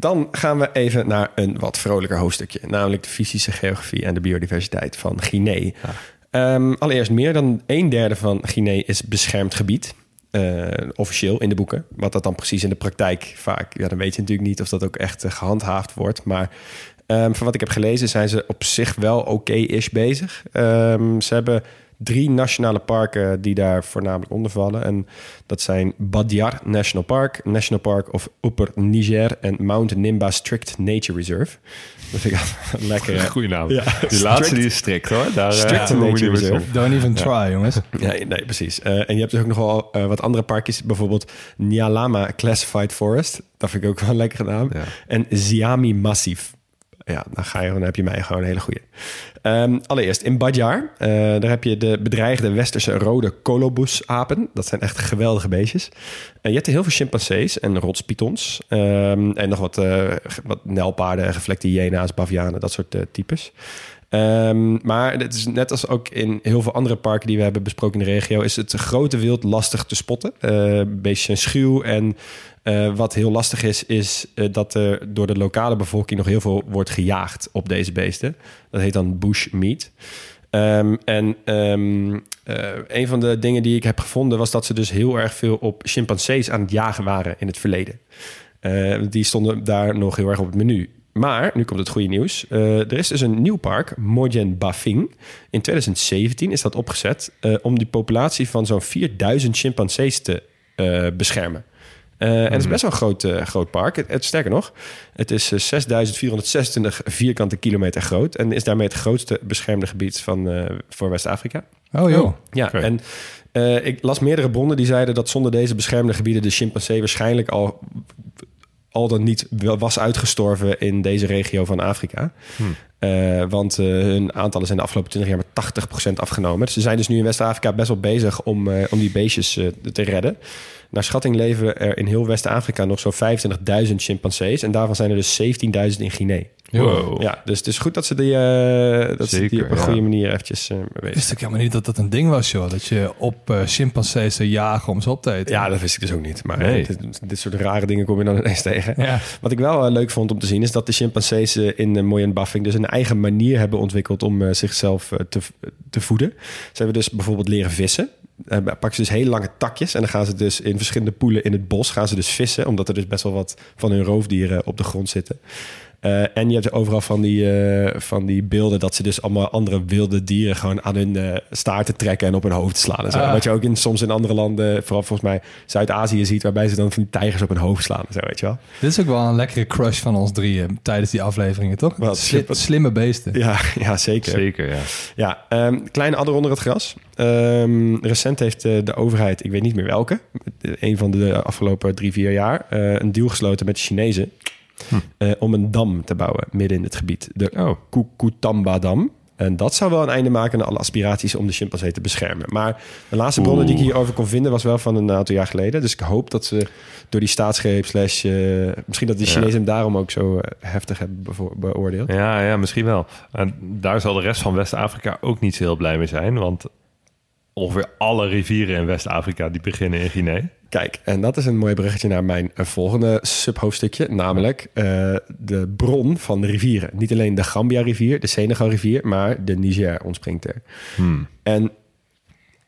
Dan gaan we even naar een wat vrolijker hoofdstukje. Namelijk de fysische geografie en de biodiversiteit van Guinea. Ehm, allereerst, meer dan een derde van Guinea is beschermd gebied. Eh, officieel in de boeken. Wat dat dan precies in de praktijk vaak... Ja, dan weet je natuurlijk niet of dat ook echt eh, gehandhaafd wordt. Maar ehm, van wat ik heb gelezen zijn ze op zich wel oké-ish bezig. Ehm, ze hebben drie nationale parken die daar voornamelijk onder vallen. En dat zijn Badiar National Park, National Park of Upper Niger en Mount Nimba Strict Nature Reserve. Dat vind ik altijd lekker. Goeie naam. Ja, Die laatste die is strikt hoor. Daar, eh, Strict nature reserve. Don't even try, jongens. Ja, nee, precies. Eh, en je hebt dus ook nog wel eh, wat andere parkjes. Bijvoorbeeld Nyalama Classified Forest. Dat vind ik ook wel een lekkere naam. Ja. En Ziami Massief. Ja, dan, ga je, dan heb je mij gewoon een hele goeie. Ehm, allereerst, in Badjar, eh, daar heb je de bedreigde westerse rode kolobus-apen. Dat zijn echt geweldige beestjes. En je hebt heel veel chimpansees en rotspythons. Ehm, en nog wat, ge- wat nelpaarden, gevlekte hyena's, bavianen, dat soort eh, types. Ehm, maar het is net als ook in heel veel andere parken die we hebben besproken in de regio, is het grote wild lastig te spotten. Eh beestjes zijn schuw en eh, wat heel lastig is, is eh, dat er door de lokale bevolking nog heel veel wordt gejaagd op deze beesten. Dat heet dan bushmeat. Ehm en ehm, eh, een van de dingen die ik heb gevonden was dat ze dus heel erg veel op chimpansees aan het jagen waren in het verleden. Die stonden daar nog heel erg op het menu. Maar, nu komt het goede nieuws. Eh, er is dus een nieuw park, Mojen Bafing. In 2017 is dat opgezet eh, om die populatie van zo'n 4000 chimpansees te eh, beschermen. Eh, En het is best wel een groot, eh, groot park. Het, het- sterker nog, het is eh, 6426 vierkante kilometer groot... en is daarmee het grootste beschermde gebied van, eh, voor West-Afrika. Oh joh. Ja, en eh, ik las meerdere bronnen die zeiden dat zonder deze beschermde gebieden de chimpansee waarschijnlijk al, al dan niet was uitgestorven in deze regio van Afrika. Eh, want eh, hun aantallen zijn de afgelopen 20 jaar met 80% afgenomen. Dus ze zijn dus nu in West-Afrika best wel bezig om, eh, om die beestjes te redden. Naar schatting leven er in heel West-Afrika nog zo'n 25.000 chimpansees. En daarvan zijn er dus 17.000 in Guinea. Wow. Ja, dus het is goed dat ze die, eh, dat ze die op een ja. goede manier eventjes eh, mee bezig Wist ik helemaal niet dat dat een ding was, joh. Dat je op eh chimpansees zou jagen om ze op te eten. Ja, dat wist ik dus ook niet. Maar Nee. dit, dit soort rare dingen kom je dan ineens tegen. Ja. Wat ik wel eh, leuk vond om te zien... is dat de chimpansees eh, in uh, Moyen Baffing... dus een eigen manier hebben ontwikkeld om eh, zichzelf eh, te, te voeden. Ze hebben dus bijvoorbeeld leren vissen. Eh, pakken ze dus hele lange takjes. En dan gaan ze dus in verschillende poelen in het bos gaan ze dus vissen. Omdat er dus best wel wat van hun roofdieren op de grond zitten. Eh, en je hebt overal van die, eh, van die beelden dat ze dus allemaal andere wilde dieren gewoon aan hun eh staarten trekken en op hun hoofd slaan. En zo. Ah. Wat je ook in, soms in andere landen, vooral volgens mij Zuid-Azië ziet, waarbij ze dan van die tijgers op hun hoofd slaan. En zo, weet je wel. Dit is ook wel een lekkere crush van ons drieën tijdens die afleveringen, toch? Wat Sli- slimme beesten. Ja, ja zeker. Zeker, ja. Ja, ehm, kleine adder onder het gras. Ehm, recent heeft de overheid, ik weet niet meer welke, een van de afgelopen drie, vier jaar, eh, een deal gesloten met de Chinezen eh, om een dam te bouwen midden in het gebied. De Oh, Kukutamba-dam. En dat zou wel een einde maken aan alle aspiraties om de chimpansee te beschermen. Maar de laatste bronnen die ik hierover kon vinden was wel van een aantal jaar geleden. Dus ik hoop dat ze door die staatsgreep slash... eh, misschien dat Ja. Chinezen hem daarom ook zo eh, heftig hebben beoordeeld. ja, ja, misschien wel. En daar zal de rest van West-Afrika ook niet zo heel blij mee zijn. Want ongeveer alle rivieren in West-Afrika die beginnen in Guinea. Kijk, en dat is een mooi bruggetje naar mijn eh, volgende subhoofdstukje. Namelijk eh, de bron van de rivieren. Niet alleen de Gambia-rivier, de Senegal-rivier, maar de Niger ontspringt er. Hmm. En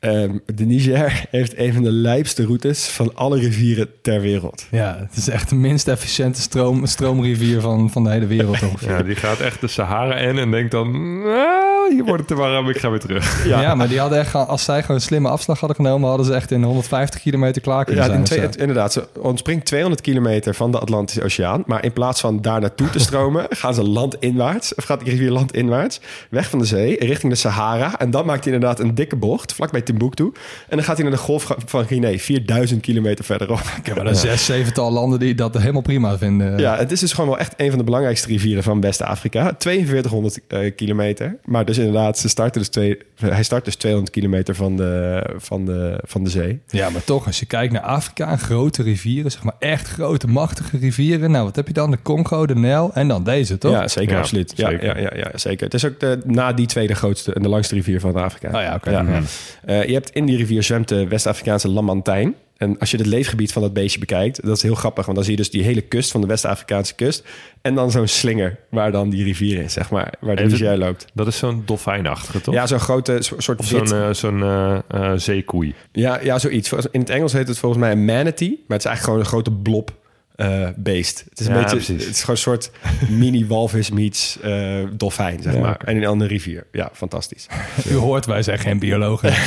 ehm, de Niger heeft een van de lijpste routes van alle rivieren ter wereld. Ja, het is echt de minst efficiënte stroom, stroomrivier van, van de hele wereld ongeveer. Ja, die gaat echt de Sahara in en denkt dan... "Nou, hier wordt het te warm, ik ga weer terug. Ja. maar die hadden echt, als zij gewoon een slimme afslag hadden genomen, hadden ze echt in 150 kilometer klaar kunnen Ja, zijn. in twee- het- inderdaad. Ze ontspringt 200 kilometer van de Atlantische Oceaan. Maar in plaats van daar naartoe te stromen, gaan ze landinwaarts. Of gaat die rivier landinwaarts. Weg van de zee, richting de Sahara. En dan maakt hij inderdaad een dikke bocht, vlakbij Timbuktu. En dan gaat hij naar de golf van Guinea, 4000 kilometer verderop. Ik heb wel een zes, zevental landen die dat helemaal prima vinden. Ja, het is dus gewoon wel echt een van de belangrijkste rivieren van West-Afrika. 4200 eh, kilometer. Maar dus inderdaad, ze starten dus twee, hij start dus 200 kilometer van de, van, de, van de zee. Ja, maar toch, als je kijkt naar Afrika, grote rivieren, zeg maar echt grote, machtige rivieren. Nou, wat heb je dan? De Congo, de Nijl en dan deze, toch? Ja, zeker, Ja, absoluut. Ja, zeker. Ja, ja, ja, zeker. Het is ook de, na die tweede grootste en de langste rivier van Afrika. Oh ja, oké. Ja. Ja. Eh, je hebt in die rivier zwemt de West-Afrikaanse lamantijn. En als je het leefgebied van dat beestje bekijkt, dat is heel grappig. Want dan zie je dus die hele kust van de West-Afrikaanse kust. En dan zo'n slinger waar dan die rivier is, zeg maar. Waar de Niger loopt. Dat is zo'n dolfijnachtige, toch? Ja, zo'n grote so- soort Of zo'n zo'n eh, eh, zeekoei. Ja, ja, zoiets. In het Engels heet het volgens mij een manatee. Maar het is eigenlijk gewoon een grote blob eh, beest. Het is een Ja, beetje, precies. het is gewoon een soort mini walvis meets eh, dolfijn, zeg Ja, maar. En in een andere rivier. Ja, fantastisch. U hoort, wij zijn geen biologen.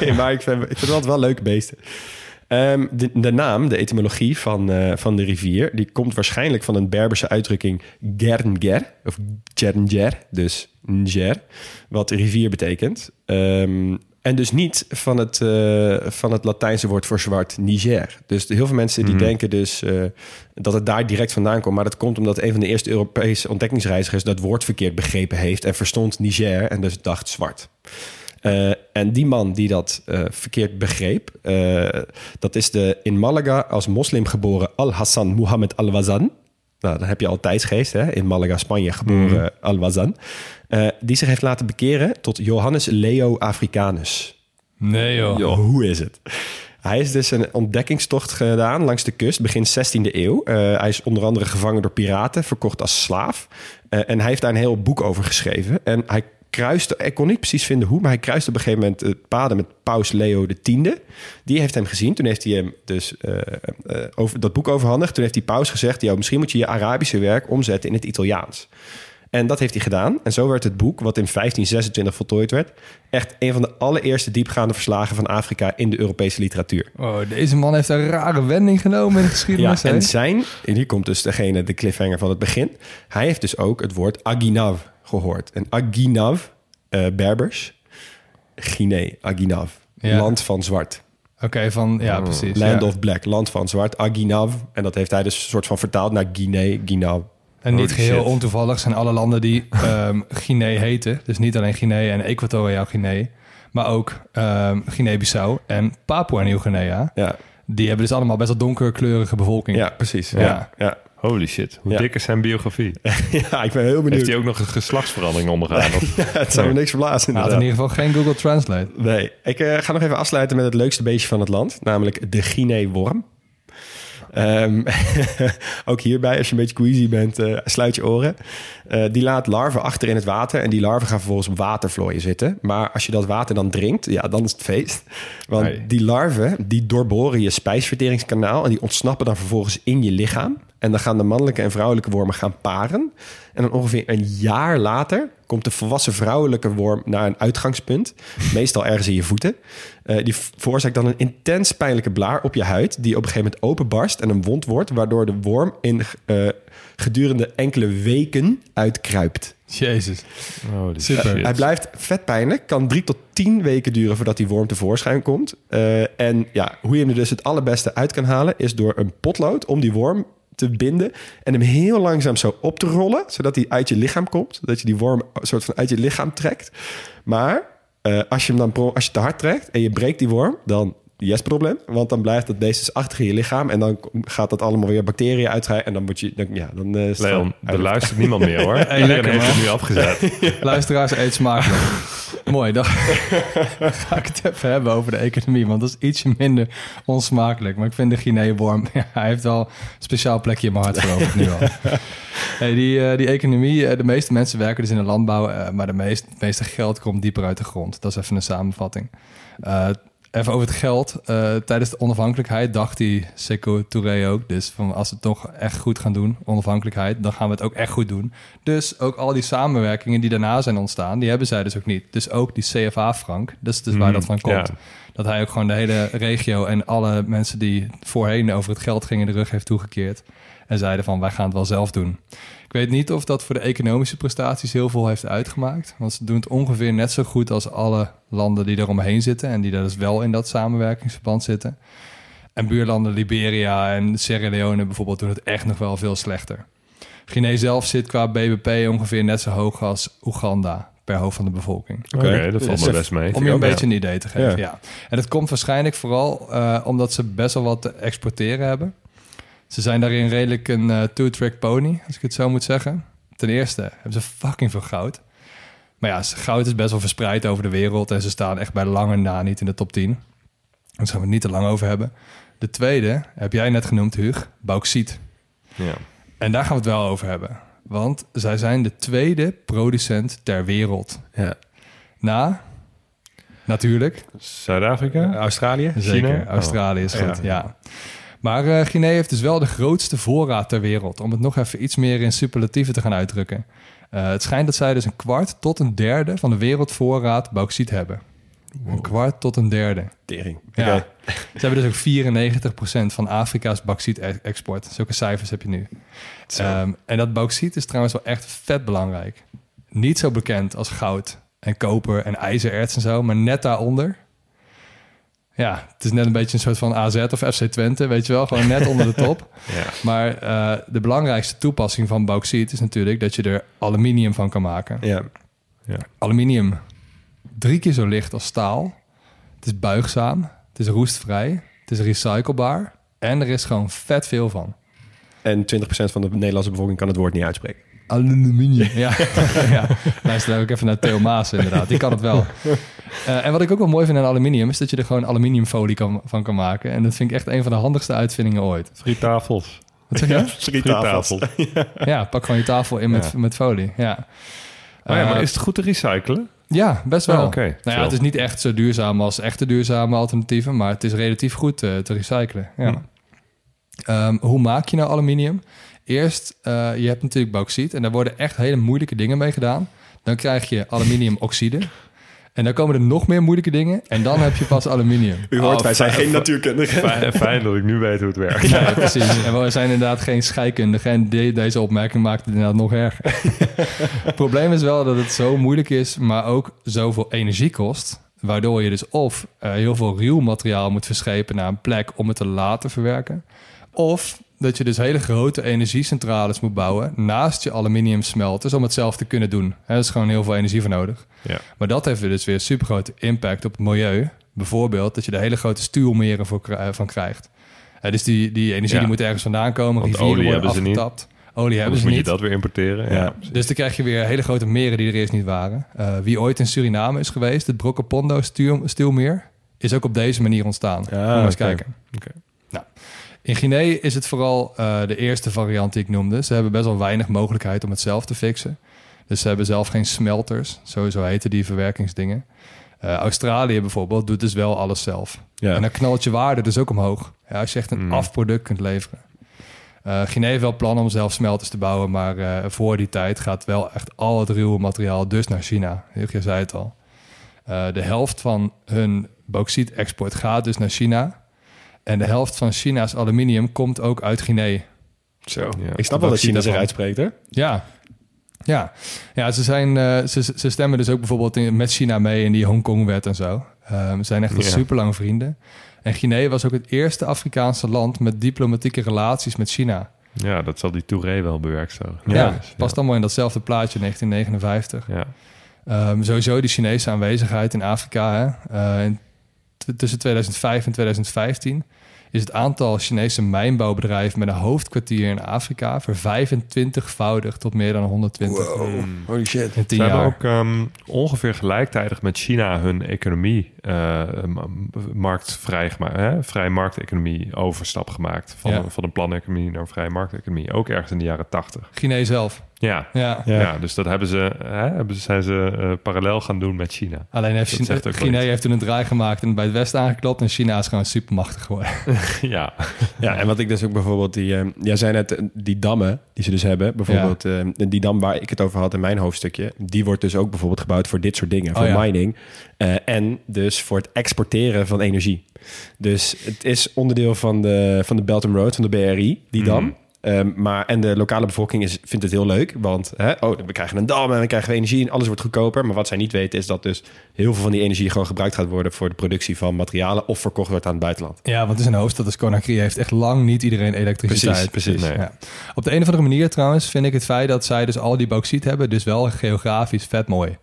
Nee, maar ik vind, ik vind het altijd wel leuke beesten. Ehm, de, de naam, de etymologie van, eh, van de rivier... die komt waarschijnlijk van een Berberse uitdrukking... gernger, of gernger, dus Niger... wat rivier betekent. Ehm, en dus niet van het, eh, van het Latijnse woord voor zwart, Niger. Dus heel veel mensen die Mhm. denken dus eh, dat het daar direct vandaan komt. Maar dat komt omdat een van de eerste Europese ontdekkingsreizigers... dat woord verkeerd begrepen heeft en verstond Niger... en dus dacht zwart. Eh, en die man die dat verkeerd begreep, dat is de in Malaga als moslim geboren Al-Hassan Mohammed Al-Wazan. Nou, dan heb je al tijdsgeest, hè? in Malaga, Spanje, geboren Al-Wazan. Eh, die zich heeft laten bekeren tot Johannes Leo Africanus. Nee joh. Hoe is het? Hij is dus een ontdekkingstocht gedaan langs de kust, begin 16e eeuw. Eh, hij is onder andere gevangen door piraten, verkocht als slaaf. Eh, en hij heeft daar een heel boek over geschreven. En hij kruiste, ik kon niet precies vinden hoe, maar hij kruiste op een gegeven moment het paden met paus Leo X. Die heeft hem gezien. Toen heeft hij hem dus eh, eh, dat boek overhandigd. Toen heeft die paus gezegd, "Yo, misschien moet je je Arabische werk omzetten in het Italiaans. En dat heeft hij gedaan. En zo werd het boek, wat in 1526 voltooid werd, echt een van de allereerste diepgaande verslagen van Afrika in de Europese literatuur. Oh, deze man heeft een rare wending genomen in de Ja, geschiedenis. hè? en zijn, en hier komt dus degene, de cliffhanger van het begin. Hij heeft dus ook het woord Aginav gehoord. En Aginav, eh, Berbers, Guinea, Aginav, Ja. land van zwart. Oké, van, ja, Oh. precies. Land ja. of Black, land van zwart, Aginav. En dat heeft hij dus een soort van vertaald naar Guinea, Guinav. En niet Holy geheel shit. ontoevallig zijn alle landen die ehm Guinea heten. Dus niet alleen Guinea en Equatoriaal Guinea. Maar ook ehm Guinea-Bissau en Papua Nieuw-Guinea. Ja, Die hebben dus allemaal best wel donkerkleurige bevolking. ja precies. Ja. Ja. Ja. Holy shit, hoe Ja. dik is zijn biografie? ja, ik ben heel Heeft benieuwd. hij ook nog een geslachtsverandering ondergaan? Of? het zou me niks verbazen. Hij had in ieder geval geen Google Translate. Nee, ik eh, ga nog even afsluiten met het leukste beestje van het land, namelijk de Guinea-worm. Ehm, ook hierbij, als je een beetje queasy bent, eh, sluit je oren. Eh, die laat larven achter in het water en die larven gaan vervolgens op watervlooien zitten. Maar als je dat water dan drinkt, ja, dan is het feest. Want Nee. die larven, die doorboren je spijsverteringskanaal en die ontsnappen dan vervolgens in je lichaam. En dan gaan de mannelijke en vrouwelijke wormen gaan paren. En dan ongeveer een jaar later komt de volwassen vrouwelijke worm naar een uitgangspunt. Meestal ergens in je voeten. Eh, die veroorzaakt dan een intens pijnlijke blaar op je huid... die op een gegeven moment openbarst en een wond wordt... waardoor de worm in eh, gedurende enkele weken uitkruipt. Jezus. Super. Hij blijft vet pijnlijk. Kan drie tot tien weken duren voordat die worm tevoorschijn komt. Eh, en ja, hoe je hem er dus het allerbeste uit kan halen... is door een potlood om die worm te binden... en hem heel langzaam zo op te rollen... zodat hij uit je lichaam komt. Zodat je die worm soort van uit je lichaam trekt. Maar eh, als je hem dan als je te hard trekt en je breekt die worm... dan yes probleem, want dan blijft dat beest dus achter in je lichaam... en dan gaat dat allemaal weer bacteriën uitrijden... en dan moet je... Dan, ja, dan, eh, is het Leon, er luistert niemand meer hoor. Iedereen heeft man. het nu afgezet. Luisteraars, eet smakelijk. Mooi, dan ga ik het even hebben over de economie. Want dat is ietsje minder onsmakelijk. Maar ik vind de Guinea-worm... Ja, hij heeft wel een speciaal plekje in mijn hart veroverd nu al. Hey, die, eh, die economie, eh, de meeste mensen werken dus in de landbouw... maar de meest, het meeste geld komt dieper uit de grond. Dat is even een samenvatting. Even over het geld. Eh, tijdens de onafhankelijkheid dacht die Sekou Touré ook... dus van als we het toch echt goed gaan doen, onafhankelijkheid... dan gaan we het ook echt goed doen. Dus ook al die samenwerkingen die daarna zijn ontstaan... die hebben zij dus ook niet. Dus ook die CFA-frank, dat is dus waar Mhm, dat van komt. ja. Dat hij ook gewoon de hele regio en alle mensen die voorheen over het geld gingen... de rug heeft toegekeerd. En zeiden van, wij gaan het wel zelf doen. Ik weet niet of dat voor de economische prestaties heel veel heeft uitgemaakt. Want ze doen het ongeveer net zo goed als alle landen die eromheen zitten. En die daar dus wel in dat samenwerkingsverband zitten. En buurlanden Liberia en Sierra Leone bijvoorbeeld doen het echt nog wel veel slechter. Guinea zelf zit qua BBP ongeveer net zo hoog als Oeganda per hoofd van de bevolking. Oké, dat valt Dus me best mee. Om je een beetje een idee te geven, ja. Ja. En dat komt waarschijnlijk vooral eh, omdat ze best wel wat te exporteren hebben. Ze zijn daarin redelijk een eh, two-track pony, als ik het zo moet zeggen. Ten eerste hebben ze fucking veel goud. Maar ja, goud is best wel verspreid over de wereld... en ze staan echt bij lange na niet in de top 10. Daar gaan we het niet te lang over hebben. De tweede, heb jij net genoemd, Huug, bauxiet. Ja. En daar gaan we het wel over hebben. Want zij zijn de tweede producent ter wereld. Ja. Na, natuurlijk, Zuid-Afrika? Australië? Zeker, China? Australië is Oh. goed, ja. Maar eh Guinea heeft dus wel de grootste voorraad ter wereld. Om het nog even iets meer in superlatieven te gaan uitdrukken. Eh, het schijnt dat zij dus een kwart tot een derde van de wereldvoorraad bauxiet hebben. Een kwart tot een derde. Tering. Ja. Ze hebben dus ook 94% van Afrika's bauxiet-export. Zulke cijfers heb je nu. Ehm, en dat bauxiet is trouwens wel echt vet belangrijk. Niet zo bekend als goud en koper en ijzererts en zo, maar net daaronder. Ja, het is net een beetje een soort van AZ of FC Twente, weet je wel. Gewoon net onder de top. Ja. Maar eh, de belangrijkste toepassing van bauxiet is natuurlijk dat je er aluminium van kan maken. Ja. Aluminium, drie keer zo licht als staal. Het is buigzaam, het is roestvrij, het is recyclebaar en er is gewoon vet veel van. En 20% van de Nederlandse bevolking kan het woord niet uitspreken. Aluminium. Ja, ja. luister ook even naar Theo Maas inderdaad. Die kan het wel. Eh, en wat ik ook wel mooi vind aan aluminium... is dat je er gewoon aluminiumfolie kan, van kan maken. En dat vind ik echt een van de handigste uitvindingen ooit. Friettafels. Wat zeg je? Friettafels. Ja, pak gewoon je tafel in met, Ja. met folie. Ja. Oh ja, maar Eh, is het goed te recyclen? Ja, best wel. Oh, oké. Nou ja, Chill. het is niet echt zo duurzaam als echte duurzame alternatieven, maar het is relatief goed eh, te recyclen. Ja. Hm. Ehm, hoe maak je nou aluminium? Eerst, eh, je hebt natuurlijk bauxiet en daar worden echt hele moeilijke dingen mee gedaan. Dan krijg je aluminiumoxide. En dan komen er nog meer moeilijke dingen en dan heb je pas aluminium. U hoort, Oh, wij zijn geen natuurkundigen. Fijn, fijn dat ik nu weet hoe het werkt. Ja, precies. En we zijn inderdaad geen scheikundigen. En de- deze opmerking maakt het inderdaad nog erger. het probleem is wel dat het zo moeilijk is, maar ook zoveel energie kost. Waardoor je dus of eh, heel veel ruw materiaal moet verschepen naar een plek om het te laten verwerken. Of dat je dus hele grote energiecentrales moet bouwen naast je aluminium smelters om het zelf te kunnen doen. Er is gewoon heel veel energie voor nodig. Ja. Maar dat heeft dus weer super grote impact op het milieu. Bijvoorbeeld dat je er hele grote stuwmeren voor, eh, van krijgt. Dus die, die energie Ja. die moet ergens vandaan komen. Want rivieren olie worden hebben ze niet. afgetapt. Olie hebben ze moet je niet. dat weer importeren. Ja. Dus dan krijg je weer hele grote meren die er eerst niet waren. Eh, wie ooit in Suriname is geweest, het Brokopondo stuw, stuwmeer, is ook op deze manier ontstaan. Ja, Moet maar eens kijken. Oké. In Guinea is het vooral eh, de eerste variant die ik noemde. Ze hebben best wel weinig mogelijkheid om het zelf te fixen. Dus ze hebben zelf geen smelters, sowieso heten die verwerkingsdingen. Eh, Australië bijvoorbeeld doet dus wel alles zelf. Ja. En dan knalt je waarde dus ook omhoog. Ja, als je echt een Mm. afproduct kunt leveren. Eh Guinea heeft wel plannen om zelf smelters te bouwen, maar voor die tijd gaat wel echt al het ruwe materiaal dus naar China. Je zei het al. De helft van hun bauxiet-export gaat dus naar China. En de helft van China's aluminium komt ook uit Guinea. Zo. Ja. Ik snap wel dat China zich uitspreekt, hè? Ja. Ja, ja ze, zijn, eh, ze, ze stemmen dus ook bijvoorbeeld in- met China mee in die Hongkong-wet en zo. Ehm, ze zijn echt al Ja. super lang vrienden. En Guinea was ook het eerste Afrikaanse land met diplomatieke relaties met China. Ja, dat zal die Touré wel bewerkstelligen. Ja, dus, past allemaal in datzelfde plaatje, 1959. Ja. Ehm, sowieso die Chinese aanwezigheid in Afrika. Hè? Eh, in tussen 2005 en 2015 is het aantal Chinese mijnbouwbedrijven met een hoofdkwartier in Afrika vervijfentwintigvoudig tot meer dan 120 Holy shit. in 10 Ze hebben jaar. ook ehm, ongeveer gelijktijdig met China hun economie, eh, m- markt vrij gemaakt, hè? vrije markteconomie overstap gemaakt. Van, Ja. een, van een planeconomie naar een vrije markteconomie. Ook ergens in de jaren tachtig. Guinea zelf. Ja. Ja. Ja. Ja. dus dat hebben ze, hè, hebben, ze- zijn ze eh, parallel gaan doen met China. Alleen heeft China, heeft toen een draai gemaakt en bij het Westen aangeklopt. En China is gewoon supermachtig geworden. ja. Ja, en wat ik dus ook bijvoorbeeld, die, eh, jij zei net, die dammen die ze dus hebben, bijvoorbeeld eh, die dam waar ik het over had in mijn hoofdstukje, die wordt dus ook bijvoorbeeld gebouwd voor dit soort dingen, voor Oh ja. mining eh, en dus voor het exporteren van energie. Dus het is onderdeel van de, van de Belt and Road, van de BRI, die dam. Mhm. Ehm, maar, en de lokale bevolking is, vindt het heel leuk, want hè, oh, we krijgen een dam en we krijgen energie en alles wordt goedkoper. Maar wat zij niet weten is dat dus heel veel van die energie gewoon gebruikt gaat worden voor de productie van materialen of verkocht wordt aan het buitenland. Ja, want het is een hoofdstad als Conakry heeft echt lang niet iedereen elektriciteit. Precies, precies. Nee. Ja. Op de een of andere manier trouwens vind ik het feit dat zij dus al die bauxiet hebben, dus wel geografisch vet mooi.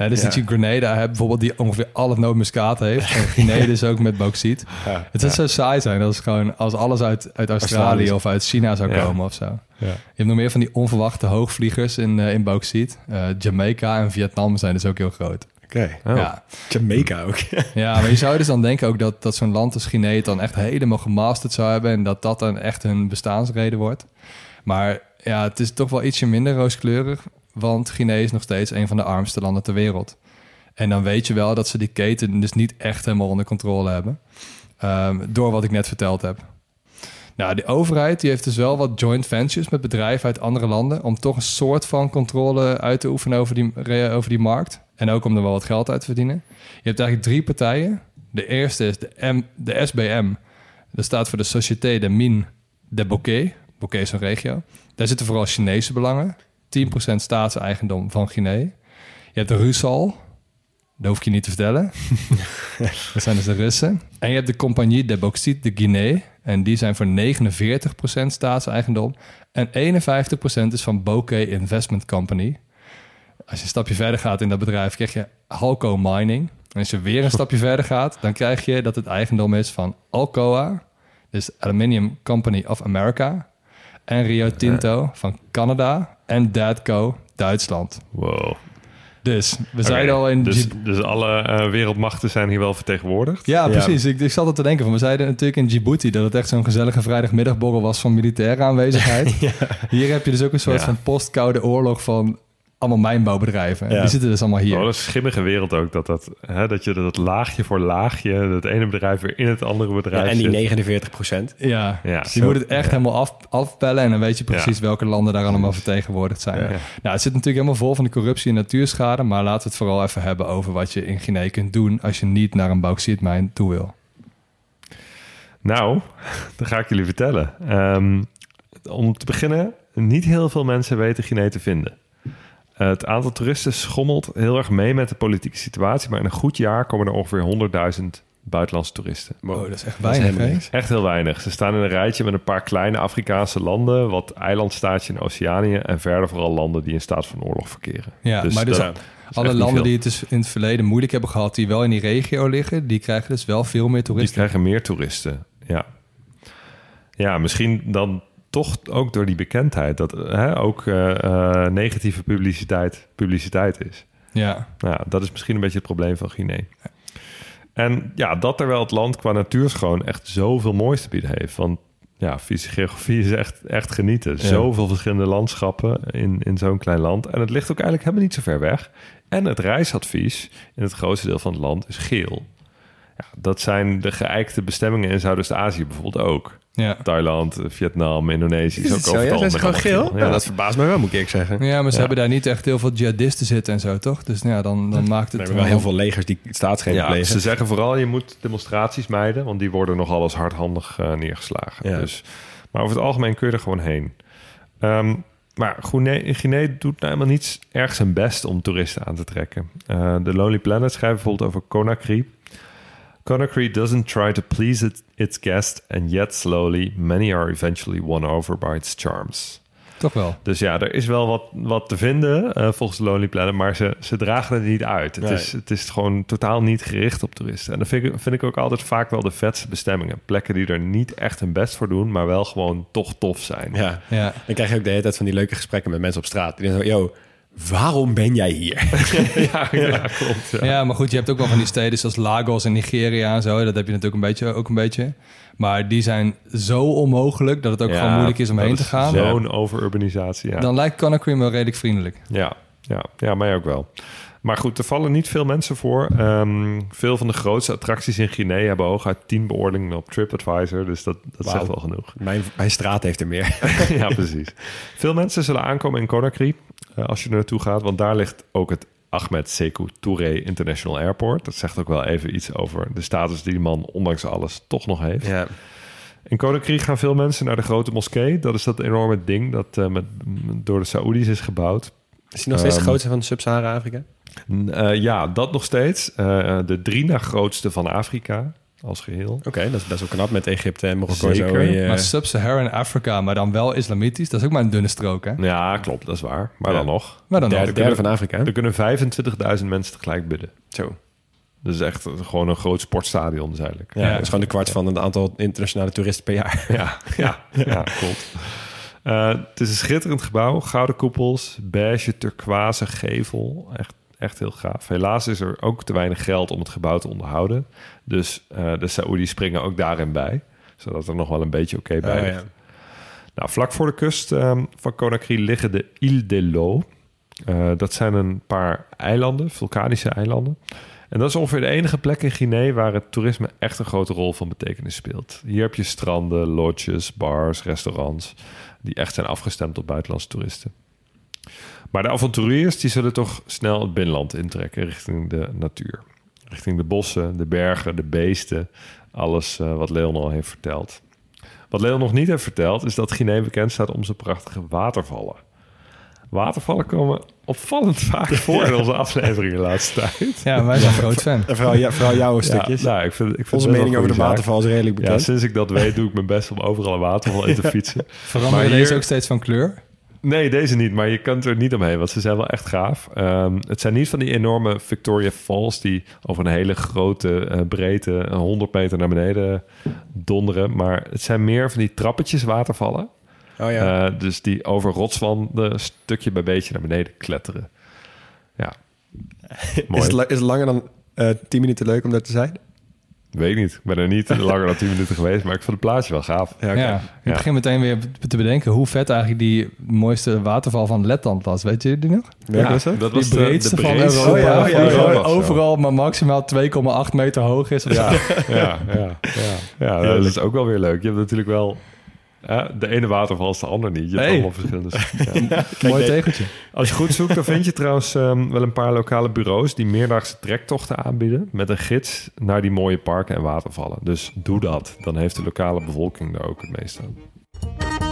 Hè, dus Ja. dat je Grenada hebt bijvoorbeeld die ongeveer al het nootmuskaat heeft. En Guinea dus ook met bauxiet. Ja. Het zou zo saai zijn als, gewoon, als alles uit, uit Australië of uit China zou Ja. komen of zo. Ja. Je hebt nog meer van die onverwachte hoogvliegers in, eh, in bauxiet. Eh, Jamaica en Vietnam zijn dus ook heel groot. Oké. Oh. Ja. Jamaica ook. ja, maar je zou dus dan denken ook dat, dat zo'n land als Guinea het dan echt helemaal gemasterd zou hebben... en dat dat dan echt hun bestaansreden wordt. Maar ja, het is toch wel ietsje minder rooskleurig... want Guinea is nog steeds een van de armste landen ter wereld. En dan weet je wel dat ze die keten dus niet echt helemaal onder controle hebben... Ehm, door wat ik net verteld heb. Nou, de overheid die heeft dus wel wat joint ventures met bedrijven uit andere landen... om toch een soort van controle uit te oefenen over die, re- over die markt. En ook om er wel wat geld uit te verdienen. Je hebt eigenlijk drie partijen. De eerste is de, M, de SBM. Dat staat voor de Société de Mines de Bokeh. Bokeh is een regio. Daar zitten vooral Chinese belangen. 10% staatseigendom van Guinea. Je hebt de Rusal. Dat hoef ik je niet te vertellen. dat zijn dus de Russen. En je hebt de Compagnie de Bauxite de Guinée. En die zijn voor 49% staatseigendom. En 51% is van Bokeh Investment Company. Als je een stapje verder gaat in dat bedrijf, krijg je Halco Mining. En als je weer een stapje verder gaat, dan krijg je dat het eigendom is van Alcoa, dus Aluminium Company of America, en Rio Tinto van Canada en Dadco Duitsland. Wow. Dus we zeiden al in Dus, dus alle eh, wereldmachten zijn hier wel vertegenwoordigd? Ja, Ja. precies. Ik, ik zat er te denken van. We zeiden natuurlijk in Djibouti dat het echt zo'n gezellige vrijdagmiddagborrel was van militaire aanwezigheid. Hier heb je dus ook een soort Ja. van postkoude oorlog van allemaal mijnbouwbedrijven. Ja. Die zitten dus allemaal hier. Oh, dat is een schimmige wereld ook. Dat, dat, hè, dat je dat laagje voor laagje, het ene bedrijf weer in het andere Ja, bedrijf en die zit. 49 procent. Ja, Ja, dus je moet het echt helemaal af, afpellen en dan weet je precies Ja. welke landen daar allemaal vertegenwoordigd zijn. Ja. Nou, het zit natuurlijk helemaal vol van de corruptie en natuurschade, maar laten we het vooral even hebben over wat je in Guinea kunt doen als je niet naar een bauxietmijn toe wil. Nou, dat ga ik jullie vertellen. Ehm, om te beginnen, niet heel veel mensen weten Guinea te vinden. Het aantal toeristen schommelt heel erg mee met de politieke situatie, maar in een goed jaar komen er ongeveer 100.000 buitenlandse toeristen. Oh, dat is echt is weinig. Echt heel weinig. Ze staan in een rijtje met een paar kleine Afrikaanse landen, wat eilandstaatje in Oceanië en verder vooral landen die in staat van oorlog verkeren. Ja, maar dus dat al- is alle landen veel. die het dus in het verleden moeilijk hebben gehad, die wel in die regio liggen, die krijgen dus wel veel meer Die toeristen. krijgen meer toeristen, ja. Ja, misschien dan toch ook door die bekendheid... dat hè, ook eh, eh, negatieve publiciteit publiciteit is. Ja, Nou, ja, dat is misschien een beetje het probleem van Guinea. En ja, dat terwijl het land qua natuurschoon echt zoveel moois te bieden heeft. Want ja, fysische geografie is echt, echt genieten. Zoveel verschillende landschappen in, in zo'n klein land. En het ligt ook eigenlijk helemaal niet zo ver weg. En het reisadvies in het grootste deel van het land is geel. Ja, dat zijn de geëikte bestemmingen in Zuidoost-Azië bijvoorbeeld ook. Ja. Thailand, Vietnam, Indonesië. Is het zo, ja? Zijn ze gewoon geel? Ja. dat verbaast me wel, moet ik zeggen. Ja, maar ze hebben daar niet echt heel veel jihadisten zitten en zo, toch? Dus ja, dan, dan maakt het... We hebben wel heel veel legers die staatsgreep ja, plegen. Ze zeggen vooral, je moet demonstraties mijden... want die worden nogal eens hardhandig uh, neergeslagen. Ja. Dus, maar over het algemeen kun je er gewoon heen. Ehm, maar Guinea, Guinea doet nou helemaal niets erg zijn best om toeristen aan te trekken. Uh, de Lonely Planet schrijft bijvoorbeeld over Conakry... Conakry doesn't try to please it, its guests, and yet slowly many are eventually won over by its charms. Toch wel. Dus ja, er is wel wat, wat te vinden uh, volgens Lonely Planet, maar ze, ze dragen het niet uit. Het, Nee. is, het is gewoon totaal niet gericht op toeristen. En dat vind ik, vind ik ook altijd vaak wel de vetste bestemmingen. Plekken die er niet echt hun best voor doen, maar wel gewoon toch tof zijn. Ja. Ja. Dan krijg je ook de hele tijd van die leuke gesprekken met mensen op straat. Die dan zo, yo, waarom ben jij hier? ja, ja, klopt. Ja. Ja, maar goed, je hebt ook wel van die steden zoals Lagos en Nigeria en zo. Dat heb je natuurlijk een beetje, ook een beetje. Maar die zijn zo onmogelijk dat het ook Ja, gewoon moeilijk is om heen te gaan. Zo'n overurbanisatie, ja. Dan lijkt Conakry me redelijk vriendelijk. Ja, ja, ja, mij ook wel. Maar goed, er vallen niet veel mensen voor. Ehm, veel van de grootste attracties in Guinea hebben hooguit 10 beoordelingen op TripAdvisor. Dus dat, dat Wauw. zegt wel genoeg. Mijn, mijn straat heeft er meer. ja, precies. Veel mensen zullen aankomen in Conakry eh, als je er naartoe gaat. Want daar ligt ook het Ahmed Sekou Touré International Airport. Dat zegt ook wel even iets over de status die die man ondanks alles toch nog heeft. ja. In Conakry gaan veel mensen naar de grote moskee. Dat is dat enorme ding dat eh, met, door de Saoedi's is gebouwd. Is die nog steeds de Ehm, grootste van Sub-Sahara-Afrika? Eh, ja, dat nog steeds. Eh, de drie na grootste van Afrika als geheel. Oké, dat is best wel knap met Egypte en Marokko. Zo, Zeker. en je- Maar Sub-Saharan Afrika, maar dan wel islamitisch, dat is ook maar een dunne strook, hè? Ja, klopt, dat is waar. Maar Ja. dan nog. Maar dan derde, nog. derde van Afrika. Er kunnen 25.000 mensen tegelijk bidden. Zo. Dat is echt gewoon een groot sportstadion, is eigenlijk. Ja, dat is gewoon de kwart van het aantal internationale toeristen per jaar. Ja, ja, ja klopt. Eh, het is een schitterend gebouw. Gouden koepels, beige, turquoise gevel. Echt, echt heel gaaf. Helaas is er ook te weinig geld om het gebouw te onderhouden. Dus eh, de Saoedi's springen ook daarin bij. Zodat er nog wel een beetje oké bij Oh, ligt. ja. Nou, vlak voor de kust ehm, van Conakry liggen de Îles de l'Eau. Eh, dat zijn een paar eilanden, vulkanische eilanden. En dat is ongeveer de enige plek in Guinea waar het toerisme echt een grote rol van betekenis speelt. Hier heb je stranden, lodges, bars, restaurants die echt zijn afgestemd op buitenlandse toeristen. Maar de avonturiers die zullen toch snel het binnenland intrekken richting de natuur. Richting de bossen, de bergen, de beesten. Alles eh, wat Leon al heeft verteld. Wat Leon nog niet heeft verteld is dat Guinea bekend staat om zijn prachtige watervallen. Watervallen komen opvallend vaak voor in onze afleveringen de laatste tijd. Ja, wij zijn groot fan. En vooral, ja, vooral jouw stukjes. Ja, nou, ik vind, ik vind Onze mening over de zaak. waterval is redelijk Ja, bekend. sinds ik dat weet, doe ik mijn best om overal een waterval in te fietsen. Veranderen Maar deze hier- ook steeds van kleur? Nee, deze niet, maar je kan er niet omheen, want ze zijn wel echt gaaf. Ehm, het zijn niet van die enorme Victoria Falls die over een hele grote eh, breedte, een 100 meter naar beneden donderen, maar het zijn meer van die trappetjes watervallen. Oh ja. Eh, dus die over rotswanden stukje bij beetje naar beneden kletteren. Ja, mooi. is, het, is het langer dan eh 10 minuten leuk om daar te zijn? Weet ik niet. Ik ben er niet langer dan 10 minuten geweest, maar ik vond het plaatje wel gaaf. Ja. Ja, ik Ja. begin meteen weer te bedenken hoe vet eigenlijk die mooiste waterval van Letland was. Weet je die nog? Was dat? dat Die was de- breedste de van breedste Europa. Oh ja, ja, ja, overal maar maximaal 2,8 meter hoog is. Ja, ja, ja, ja. ja dat is ook wel weer leuk. Je hebt natuurlijk wel... hè, de ene waterval is de ander niet. Je hebt allemaal verschillende... Ja. Mooi tegeltje. Als je goed zoekt, dan vind je trouwens ehm, wel een paar lokale bureaus... die meerdaagse trektochten aanbieden... met een gids naar die mooie parken en watervallen. Dus doe dat. Dan heeft de lokale bevolking daar ook het meeste aan.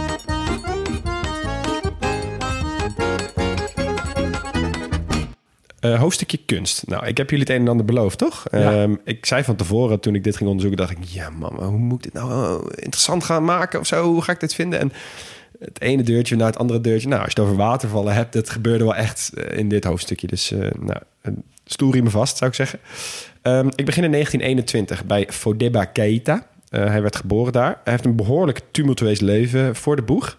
Eh, hoofdstukje kunst. Nou, ik heb jullie het een en ander beloofd, toch? Ja. Ehm, ik zei van tevoren, toen ik dit ging onderzoeken, dacht ik... Ja, man, maar hoe moet ik dit nou eh, interessant gaan maken of zo? Hoe ga ik dit vinden? En het ene deurtje naar het andere deurtje. Nou, als je het over watervallen hebt, dat gebeurde wel echt eh, in dit hoofdstukje. Dus, eh nou, een stoel me vast, zou ik zeggen. Ehm, ik begin in 1921 bij Fodeba Keita. Hij werd geboren daar. Hij heeft een behoorlijk tumultueus leven voor de boeg.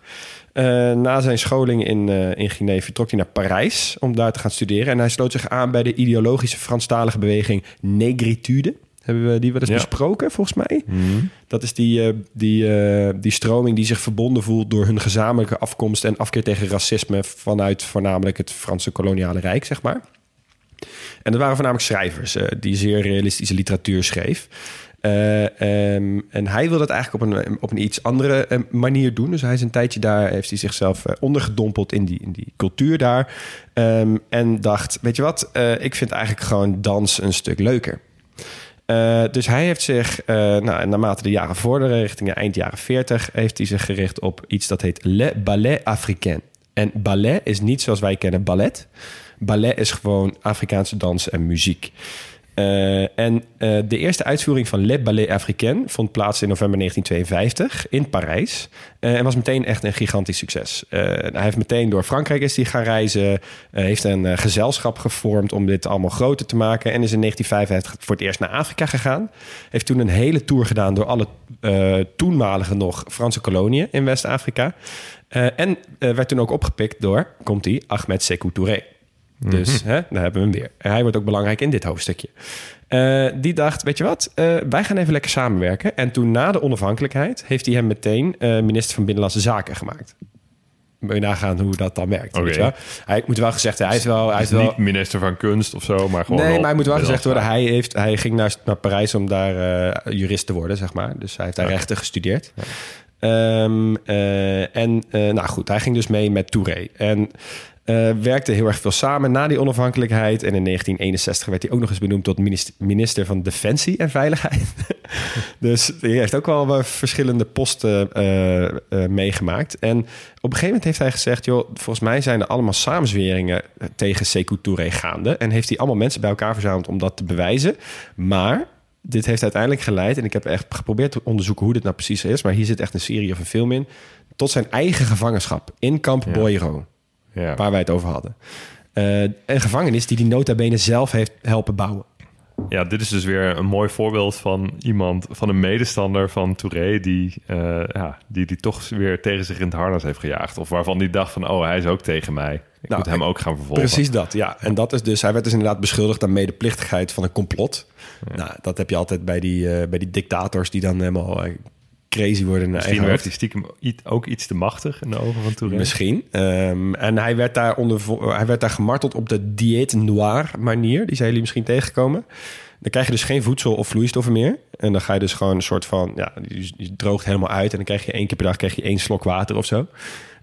Eh, na zijn scholing in, eh in Guinea vertrok hij naar Parijs om daar te gaan studeren. En hij sloot zich aan bij de ideologische Franstalige beweging Negritude. Hebben we die wel eens Ja. besproken, volgens mij? Dat is die, eh, die, die stroming die zich verbonden voelt door hun gezamenlijke afkomst en afkeer tegen racisme vanuit voornamelijk het Franse koloniale rijk, zeg maar. En dat waren voornamelijk schrijvers die zeer realistische literatuur schreef. Eh, ehm, en hij wilde het eigenlijk op een, op een iets andere eh, manier doen. Dus hij is een tijdje daar, heeft hij zichzelf eh, ondergedompeld in die, in die cultuur daar. Ehm, en dacht, weet je wat, Eh, ik vind eigenlijk gewoon dans een stuk leuker. Dus hij heeft zich, eh, nou, naarmate de jaren vorderen, richting eind jaren 40, heeft hij zich gericht op iets dat heet Le Ballet Africain. En ballet is niet zoals wij kennen ballet. Ballet is gewoon Afrikaanse dans en muziek. Eh, en eh, de eerste uitvoering van Le Ballet Africain vond plaats in november 1952 in Parijs. Eh, en was meteen echt een gigantisch succes. Hij heeft meteen door Frankrijk is hij gaan reizen. heeft een gezelschap gevormd om dit allemaal groter te maken. En is in 1955 voor het eerst naar Afrika gegaan. Heeft toen een hele tour gedaan door alle toenmalige nog Franse koloniën in West-Afrika. En werd toen ook opgepikt door, komt hij, Ahmed Sekou Touré. Dus hè, daar hebben we hem weer. En hij wordt ook belangrijk in dit hoofdstukje. Eh, die dacht, weet je wat, eh, wij gaan even lekker samenwerken. En toen na de onafhankelijkheid heeft hij hem meteen eh, minister van Binnenlandse Zaken gemaakt. Moet je nagaan hoe dat dan werkt. Oké. Weet je wel? Hij moet wel gezegd, hij is wel... Hij is is wel niet minister van kunst of zo, maar gewoon... nee, maar hij moet wel gezegd worden, hij, heeft, hij ging naar, naar Parijs om daar jurist te worden, zeg maar. Dus hij heeft daar rechten gestudeerd. Ehm, eh, en nou goed, hij ging dus mee met Touré. En eh, werkte heel erg veel samen na die onafhankelijkheid. En in 1961 werd hij ook nog eens benoemd tot minister, van Defensie en Veiligheid. dus hij heeft ook wel wat verschillende posten eh, eh, meegemaakt. En op een gegeven moment heeft hij gezegd... joh, volgens mij zijn er allemaal samenzweringen tegen Sekou Touré gaande. En heeft hij allemaal mensen bij elkaar verzameld om dat te bewijzen. Maar dit heeft uiteindelijk geleid... en ik heb echt geprobeerd te onderzoeken hoe dit nou precies is... maar hier zit echt een serie of een film in... tot zijn eigen gevangenschap in kamp Boiro Ja. waar wij het over hadden. Eh, een gevangenis die die nota bene zelf heeft helpen bouwen. Ja, dit is dus weer een mooi voorbeeld van iemand, van een medestander van Touré, die, eh, ja, die, die toch weer tegen zich in het harnas heeft gejaagd. Of waarvan die dacht van, oh, hij is ook tegen mij. Ik Nou, moet hem ook gaan vervolgen. Precies dat, ja. En dat is dus, hij werd dus inderdaad beschuldigd aan medeplichtigheid van een complot. Nou, dat heb je altijd bij die, eh, bij die dictators die dan helemaal crazy worden. in Misschien eigen werd hoofd. hij stiekem ook iets te machtig in de ogen van Touré. Misschien. Ehm, en hij werd, daar onder, hij werd daar gemarteld op de diète noir manier. Die zijn jullie misschien tegengekomen. Dan krijg je dus geen voedsel of vloeistoffen meer. En dan ga je dus gewoon een soort van... Ja, je, droogt helemaal uit. En dan krijg je één keer per dag krijg je één slok water of zo.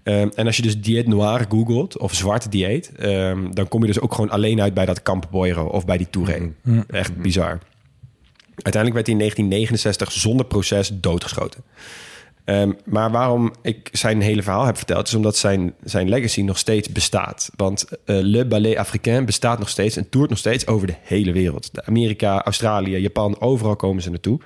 Ehm, en als je dus dieet noir googelt, of zwarte dieet... ehm, dan kom je dus ook gewoon alleen uit bij dat Camp Boiro of bij die Touré. Echt bizar. Uiteindelijk werd hij in 1969 zonder proces doodgeschoten. Ehm, maar waarom ik zijn hele verhaal heb verteld, is omdat zijn, zijn legacy nog steeds bestaat. Want eh, Le Ballet Africain bestaat nog steeds en toert nog steeds over de hele wereld. Amerika, Australië, Japan, overal komen ze naartoe.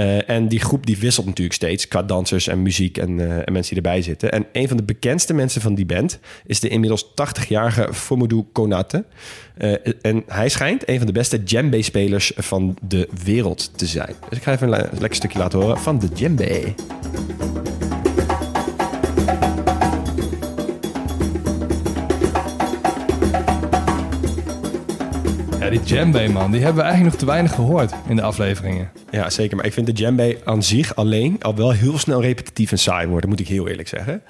Eh, en die groep die wisselt natuurlijk steeds qua dansers en muziek en, eh, en mensen die erbij zitten. En een van de bekendste mensen van die band is de inmiddels 80-jarige Fomodou Konate. Eh, en hij schijnt een van de beste djembe-spelers van de wereld te zijn. Dus ik ga even een le- lekker stukje laten horen van de djembe. Ja, die djembe, man, die hebben we eigenlijk nog te weinig gehoord in de afleveringen. Ja, zeker. Maar ik vind de djembe aan zich alleen al wel heel snel repetitief en saai worden, moet ik heel eerlijk zeggen.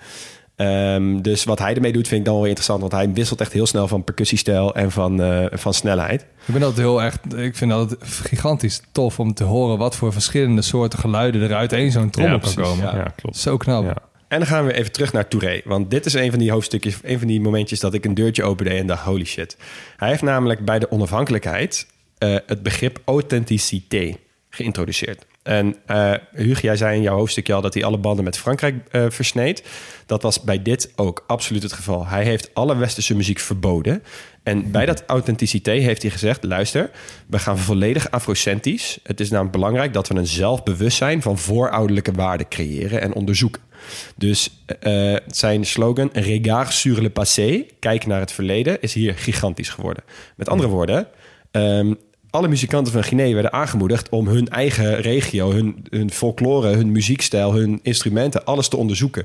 Ehm, dus wat hij ermee doet, vind ik dan wel interessant. Want hij wisselt echt heel snel van percussiestijl en van, eh, van snelheid. Ik ben altijd heel erg, ik vind dat gigantisch tof om te horen wat voor verschillende soorten geluiden er uit één zo'n trommel Ja, kan komen. Ja, klopt. Zo knap. En dan gaan we even terug naar Touré. Want dit is een van die hoofdstukjes, een van die momentjes dat ik een deurtje opende en dacht, holy shit. Hij heeft namelijk bij de onafhankelijkheid eh, het begrip authenticité geïntroduceerd. En eh Hugo, jij zei in jouw hoofdstukje al dat hij alle banden met Frankrijk eh, versneed. Dat was bij dit ook absoluut het geval. Hij heeft alle westerse muziek verboden. En bij dat authenticité heeft hij gezegd: luister, we gaan volledig afrocentrisch. Het is namelijk belangrijk dat we een zelfbewustzijn van voorouderlijke waarden creëren en onderzoeken. Dus eh, zijn slogan Regard sur le passé, kijk naar het verleden, is hier gigantisch geworden. Met andere woorden, ehm, alle muzikanten van Guinea werden aangemoedigd om hun eigen regio, hun, hun folklore, hun muziekstijl, hun instrumenten, alles te onderzoeken.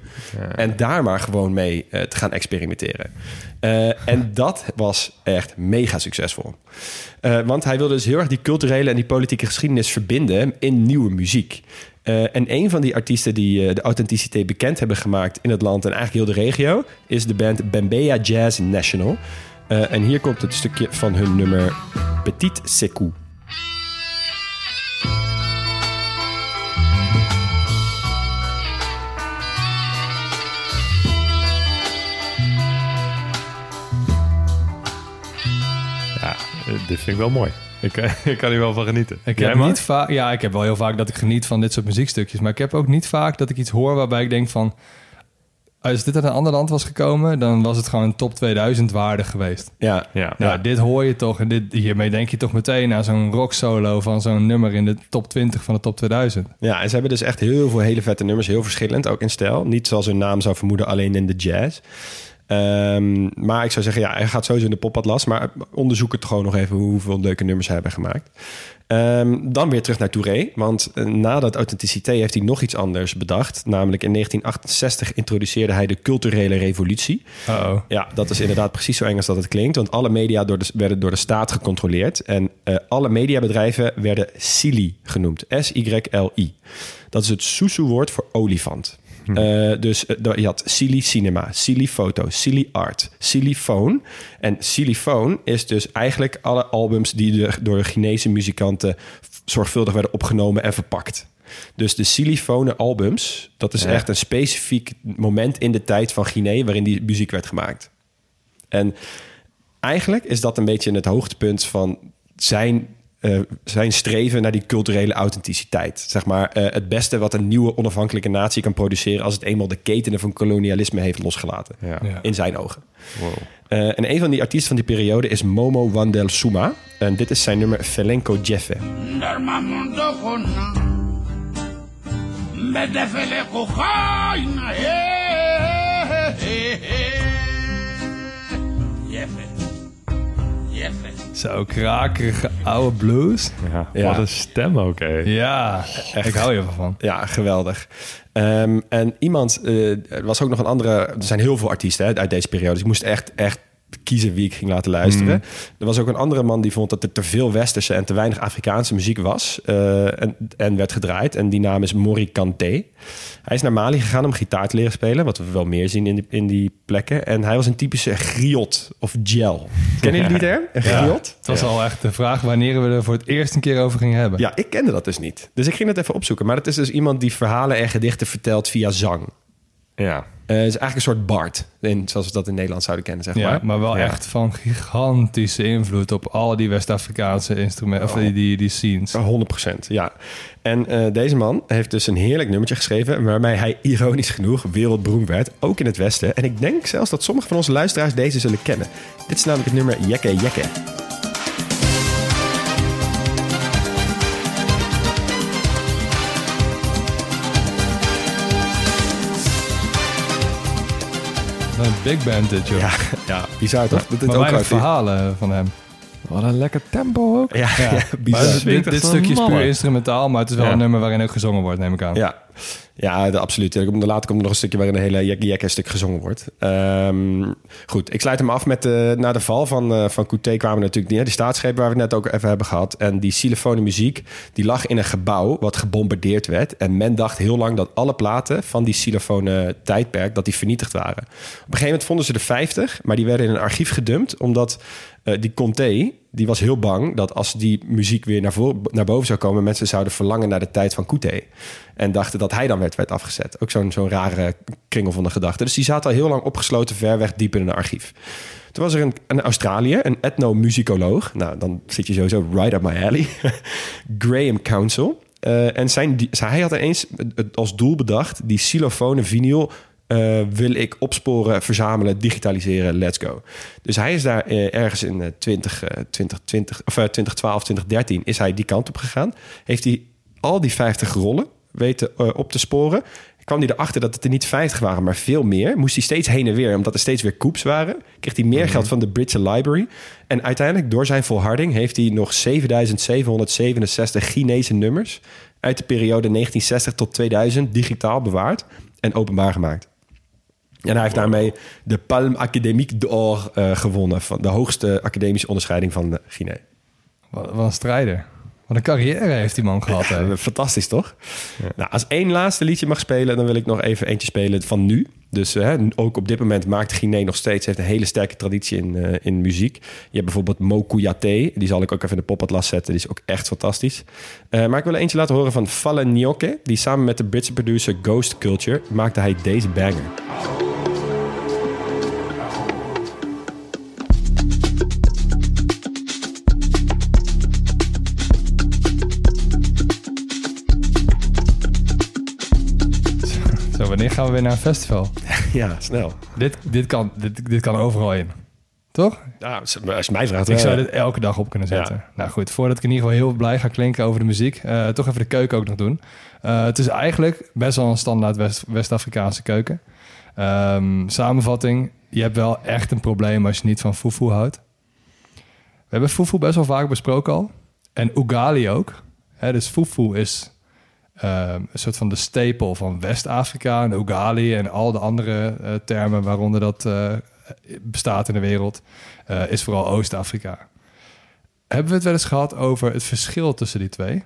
En daar maar gewoon mee eh, te gaan experimenteren. Eh, en dat was echt mega succesvol. Eh, want hij wilde dus heel erg die culturele en die politieke geschiedenis verbinden in nieuwe muziek. Eh, en een van die artiesten die eh, de authenticiteit bekend hebben gemaakt in het land en eigenlijk heel de regio, is de band Bembea Jazz National. Eh, en hier komt het stukje van hun nummer Petit Sekou. Ja, dit vind ik wel mooi. Ik, eh, ik kan hier wel van genieten. Ik Jij, heb niet vaak, ja, ik heb wel heel vaak dat ik geniet van dit soort muziekstukjes, maar ik heb ook niet vaak dat ik iets hoor waarbij ik denk van, als dit uit een ander land was gekomen, dan was het gewoon een top 2000 waarde geweest. Ja, Ja. Ja, dit hoor je toch en dit, hiermee denk je toch meteen aan zo'n rock solo van zo'n nummer in de top 20 van de top 2000. Ja, en ze hebben dus echt heel veel hele vette nummers, heel verschillend, ook in stijl. Niet zoals hun naam zou vermoeden, alleen in de jazz. Ehm, maar ik zou zeggen, ja, hij gaat sowieso in de popatlas, maar onderzoek het gewoon nog even hoeveel leuke nummers hij hebben gemaakt. Ehm, dan weer terug naar Touré, want eh, nadat authenticiteit heeft hij nog iets anders bedacht. Namelijk in 1968 introduceerde hij de culturele revolutie. Uh-oh. Ja, dat is inderdaad precies zo eng als dat het klinkt. Want alle media door de, werden door de staat gecontroleerd. En eh, alle mediabedrijven werden SILI genoemd. S-Y-L-I. Dat is het Susu-woord voor olifant. Eh, dus eh, je had Silly Cinema, Silly Foto, Silly Art, Silly Phone. En Silly Phone is dus eigenlijk alle albums die de, door de Chinese muzikanten zorgvuldig werden opgenomen en verpakt. Dus de Silifone albums, dat is Ja. echt een specifiek moment in de tijd van Guinea waarin die muziek werd gemaakt. En eigenlijk is dat een beetje het hoogtepunt van zijn, eh, zijn streven naar die culturele authenticiteit. Zeg maar eh, het beste wat een nieuwe onafhankelijke natie kan produceren als het eenmaal de ketenen van kolonialisme heeft losgelaten. Ja. Ja. In zijn ogen. Wow. Eh, en een van die artiesten van die periode is Momo Wandel Suma. En dit is zijn nummer Felenko Jeffe Jeffe Zo krakerige oude blues. Ja, Ja. Wat een stem ook, hè. Ja, ik hou je van. Ja, geweldig. Ehm, en iemand, eh, er was ook nog een andere, er zijn heel veel artiesten hè, uit deze periode. Dus ik moest echt, echt kiezen wie ik ging laten luisteren. Er was ook een andere man die vond dat er te veel westerse en te weinig Afrikaanse muziek was eh, en, en werd gedraaid. En die naam is Mori Kanté. Hij is naar Mali gegaan om gitaar te leren spelen, wat we wel meer zien in die, in die plekken. En hij was een typische griot of gel. Kennen jullie die term? Een griot? Het was al echt de vraag wanneer we er voor het eerst een keer over gingen hebben. Ja, ik kende dat dus niet. Dus ik ging het even opzoeken. Maar het is dus iemand die verhalen en gedichten vertelt via zang. Ja. Eh, het is eigenlijk een soort Bart, in, zoals we dat in Nederland zouden kennen, zeg Ja, maar. maar wel Ja. echt van gigantische invloed op al die West-Afrikaanse instrumenten, of die, die, die scenes. 100% ja. En eh, deze man heeft dus een heerlijk nummertje geschreven... waarmee hij ironisch genoeg wereldberoemd werd, ook in het Westen. En ik denk zelfs dat sommige van onze luisteraars deze zullen kennen. Dit is namelijk het nummer Jekke Jekke. Een big band dit, joh. Ja, ja bizar toch? Dat dit maar ook uit- verhalen van hem. Wat een lekker tempo ook. Ja, ja, Maar bizar. dit, stukje is puur instrumentaal, maar het is wel Ja. een nummer waarin ook gezongen wordt, neem ik aan. Ja, ja de, absoluut. Er Later komt er nog een stukje waarin een hele jekke jekke stuk gezongen wordt. Ehm, goed, ik sluit hem af met de, na de val van, eh van Couté kwamen natuurlijk die, die staatsgrepen waar we het net ook even hebben gehad. En die xylofone muziek, die lag in een gebouw wat gebombardeerd werd. En men dacht heel lang dat alle platen van die xylofone tijdperk, dat die vernietigd waren. Op een gegeven moment vonden ze er 50, maar die werden in een archief gedumpt, omdat eh, die Conté, die was heel bang dat als die muziek weer naar, naar boven zou komen, mensen zouden verlangen naar de tijd van Couté. En dachten dat hij dan werd, werd afgezet. Ook zo'n zo'n rare kringel van de gedachte. Dus die zaten al heel lang opgesloten ver weg diep in een archief. Toen was er een, een Australiër, een etnomusicoloog. Nou, dan zit je sowieso right up my alley. Graham Council. Eh, en zijn, hij had het als doel bedacht... die xylofone vinyl eh, wil ik opsporen, verzamelen, digitaliseren, let's go. Dus hij is daar eh, ergens in eh, 20, eh, 2020, of, eh, 2012, 2013 is hij die kant op gegaan. Heeft hij al die 50 rollen weten op te sporen. kwam hij erachter dat het er niet 50 waren, maar veel meer. Moest hij steeds heen en weer, omdat er steeds weer coups waren. Kreeg hij meer geld van de Britse Library. En uiteindelijk, door zijn volharding, heeft hij nog 7767 Chinese nummers uit de periode 1960 tot 2000 digitaal bewaard en openbaar gemaakt. En hij heeft daarmee de Palme Académique d'Or eh, gewonnen, van de hoogste academische onderscheiding van Guinea. Wat, wat een strijder. Wat een carrière heeft die man gehad. hè. Fantastisch, toch? Nou, als één laatste liedje mag spelen, dan wil ik nog even eentje spelen van nu. Dus eh, ook op dit moment maakt Guinea nog steeds heeft een hele sterke traditie in, eh, in muziek. Je hebt bijvoorbeeld Mo Kouyaté, die zal ik ook even in de popatlas zetten. Die is ook echt fantastisch. Maar ik wil er eentje laten horen van Falle Nyoke. Die samen met de Britse producer Ghost Culture maakte hij deze banger. Gaan we weer naar een festival? ja, snel. dit, dit, kan, dit, dit kan overal in. Toch? Ja, als je mij vraagt... Ik wel, zou dit elke dag op kunnen zetten. Nou goed, voordat ik in ieder geval heel blij ga klinken over de muziek, eh, toch even de keuken ook nog doen. Eh, het is eigenlijk best wel een standaard West- West-Afrikaanse keuken. Ehm, samenvatting, je hebt wel echt een probleem als je niet van fufu houdt. We hebben fufu best wel vaak besproken al. En ugali ook. Hè, dus fufu is een soort van de stapel van West-Afrika. En ugali en al de andere eh, termen waaronder dat eh, bestaat in de wereld, eh, is vooral Oost-Afrika. Hebben we het wel eens gehad over het verschil tussen die twee?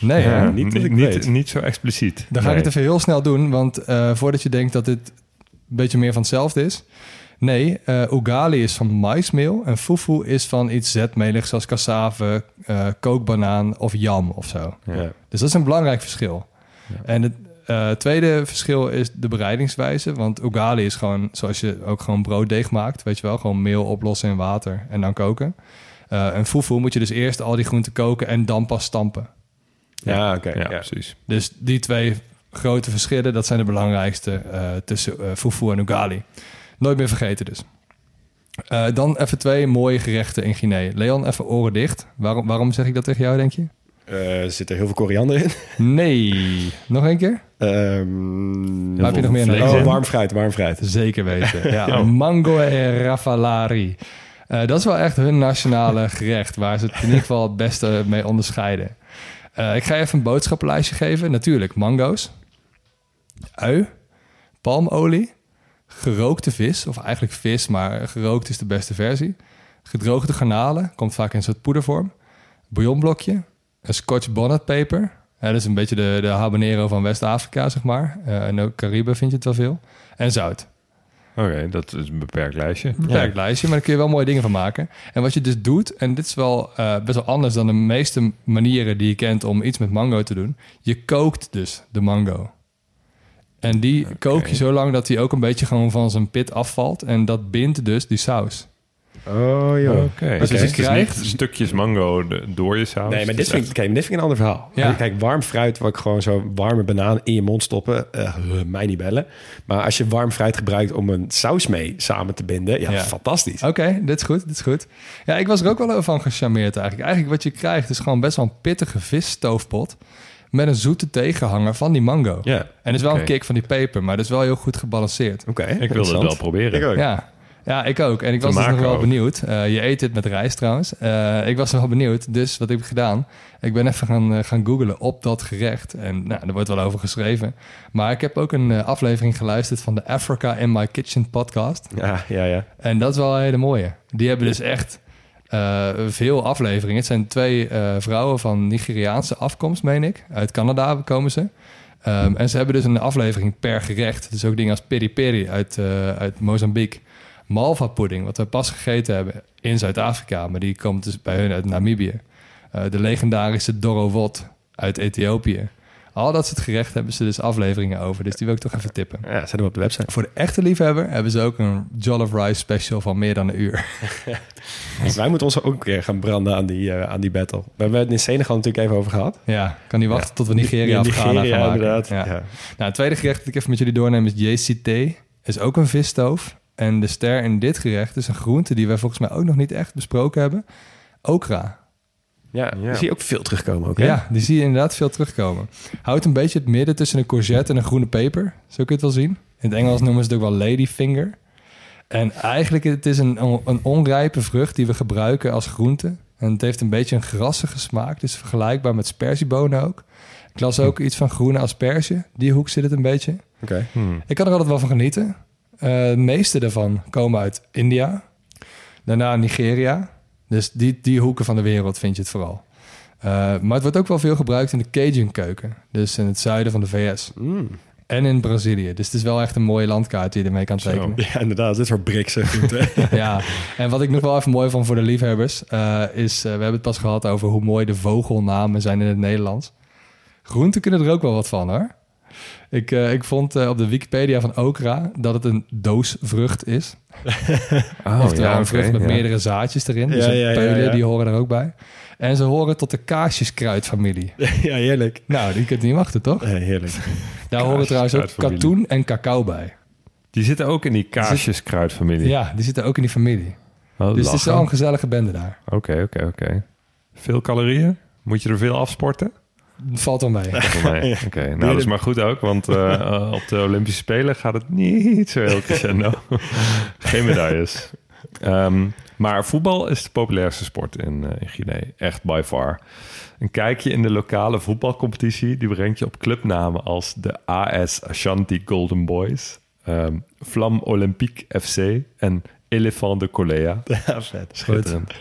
Nee? Ja, niet niet, dat ik niet, weet. niet zo expliciet. Dan ga ik het even heel snel doen, want eh, voordat je denkt dat dit een beetje meer van hetzelfde is. Nee, eh ugali is van maismeel en fufu is van iets zetmeligs zoals cassave, eh, kookbanaan of jam of zo. Ja. Dus dat is een belangrijk verschil. En het eh, tweede verschil is de bereidingswijze. Want ugali is gewoon zoals je ook gewoon brooddeeg maakt. Weet je wel, gewoon meel oplossen in water en dan koken. Eh, en fufu moet je dus eerst al die groenten koken en dan pas stampen. Ja, oké. Ja, ja. precies. Dus die twee grote verschillen, dat zijn de belangrijkste eh, tussen fufu en ugali. Nooit meer vergeten dus. Eh, dan even twee mooie gerechten in Guinea. Leon, even oren dicht. Waarom, waarom zeg ik dat tegen jou, denk je? Eh, er zit er heel veel koriander in. Nee. Nog een keer? Ehm, Waar heb je nog meer in? Oh, warm fruit, warm fruit. Zeker weten. Ja, Oh. mango en rafalari. Eh, dat is wel echt hun nationale gerecht, waar ze het in ieder geval het beste mee onderscheiden. Eh, ik ga je even een boodschappenlijstje geven. Natuurlijk, mango's, ui, palmolie, gerookte vis, of eigenlijk vis, maar gerookt is de beste versie. Gedroogde garnalen, komt vaak in een soort poedervorm. Bouillonblokje, een scotch bonnet peper. Ja, dat is een beetje de, de habanero van West-Afrika, zeg maar. Eh, en ook Cariben vind je het wel veel. En zout. Oké, dat is een beperkt lijstje. Beperkt lijstje, maar daar kun je wel mooie dingen van maken. En wat je dus doet, en dit is wel eh, best wel anders dan de meeste manieren die je kent om iets met mango te doen. Je kookt dus de mango. En die kook je zo lang dat hij ook een beetje gewoon van zijn pit afvalt. En dat bindt dus die saus. Oh, joh. Oké, Dus dus je krijgt- niet stukjes mango door je saus. Nee, maar dit vind, ik, kijk, dit vind ik een ander verhaal. Ja. Kijk, warm fruit, wat ik gewoon zo warme banaan in je mond stoppen, eh, mij niet bellen. Maar als je warm fruit gebruikt om een saus mee samen te binden, ja, Ja. fantastisch. Oké, dit is goed, dit is goed. Ja, ik was er ook wel van gecharmeerd eigenlijk. Eigenlijk wat je krijgt is gewoon best wel een pittige visstoofpot... met een zoete tegenhanger van die mango. Ja, En het is wel een kick van die peper, maar dat is wel heel goed gebalanceerd. oké. Ik wilde het wel proberen. Ik ook. Ja. ja, ik ook. En ik Te was dus nog wel ook. benieuwd. Eh, je eet dit met rijst trouwens. Eh, ik was wel benieuwd. Dus wat heb ik gedaan? Ik ben even gaan, eh, gaan googlen op dat gerecht. En nou, er wordt wel over geschreven. Maar ik heb ook een aflevering geluisterd van de Africa in My Kitchen podcast. Ja, ja, ja. En dat is wel een hele mooie. Die hebben dus echt eh, veel afleveringen. Het zijn twee eh, vrouwen van Nigeriaanse afkomst, meen ik. Uit Canada komen ze. Ehm, en ze hebben dus een aflevering per gerecht. Dus ook dingen als peri peri uit, eh, uit Mozambique. Malva pudding, wat we pas gegeten hebben in Zuid-Afrika. Maar die komt dus bij hun uit Namibië. De legendarische Dorowot uit Ethiopië. Al dat soort gerechten hebben ze dus afleveringen over. Dus die wil ik toch even tippen. Ja, zetten we op de website. Voor de echte liefhebber hebben ze ook een Jollof Rice special van meer dan een uur. Dus wij moeten ons ook een keer gaan branden aan die, eh, aan die battle. We hebben het in Senegal natuurlijk even over gehad. Ja, kan niet wachten tot we Nigeria of Ghana gaan maken. inderdaad. Ja. Ja. Nou, het tweede gerecht dat ik even met jullie doorneem is JCT. Is ook een visstoof. En de ster in dit gerecht is een groente die wij volgens mij ook nog niet echt besproken hebben. Okra. Ja, Ja. die zie je ook veel terugkomen. Ook, hè? Ja, die zie je inderdaad veel terugkomen. Houdt een beetje het midden tussen een courgette en een groene peper. Zo kun je het wel zien. In het Engels noemen ze het ook wel ladyfinger. En eigenlijk het is een, een onrijpe vrucht die we gebruiken als groente. En het heeft een beetje een grassige smaak. Dus vergelijkbaar met sperziebonen ook. Ik las ook iets van groene asperge. Die hoek zit het een beetje. Oké. Hmm. Ik kan er altijd wel van genieten. Eh, de meeste daarvan komen uit India. Daarna Nigeria. Dus die, die hoeken van de wereld vind je het vooral. Eh, maar het wordt ook wel veel gebruikt in de Cajun keuken. Dus in het zuiden van de VS. Mm. En in Brazilië. Dus het is wel echt een mooie landkaart die je ermee kan Zo. tekenen. Ja, inderdaad. Dit soort groenten. ja, en wat ik nog wel even mooi vond voor de liefhebbers... eh, is, eh, we hebben het pas gehad over hoe mooi de vogelnamen zijn in het Nederlands. Groenten kunnen er ook wel wat van, hoor. Ik, eh, ik vond eh, op de Wikipedia van Okra dat het een doosvrucht is. Oh, Oftewel ja, een vrucht met ja. meerdere zaadjes erin. Dus Ja, een ja, ja, peulen, die horen er ook bij. En ze horen tot de kaasjeskruidfamilie. ja, heerlijk. nou, die kunt niet wachten, toch? Ja, heerlijk. Daar horen trouwens ook katoen en cacao bij. Die zitten ook in die kaasjeskruidfamilie. Ja, die zitten ook in die familie. Oh, Dus het is wel een gezellige bende daar. Oké, oké, oké. Veel calorieën? Moet je er veel afsporten? Valt wel mee. Oké, nou dat is maar goed ook, want eh, eh, op de Olympische Spelen gaat het niet zo heel crescendo. Geen medailles. Ehm, maar voetbal is de populairste sport in, eh, in Guinea. Echt by far. Een kijkje in de lokale voetbalcompetitie... die brengt je op clubnamen als de AS Ashanti Golden Boys... ehm Flam Olympique FC en Elephant de Colea. Ja, vet. Schitterend.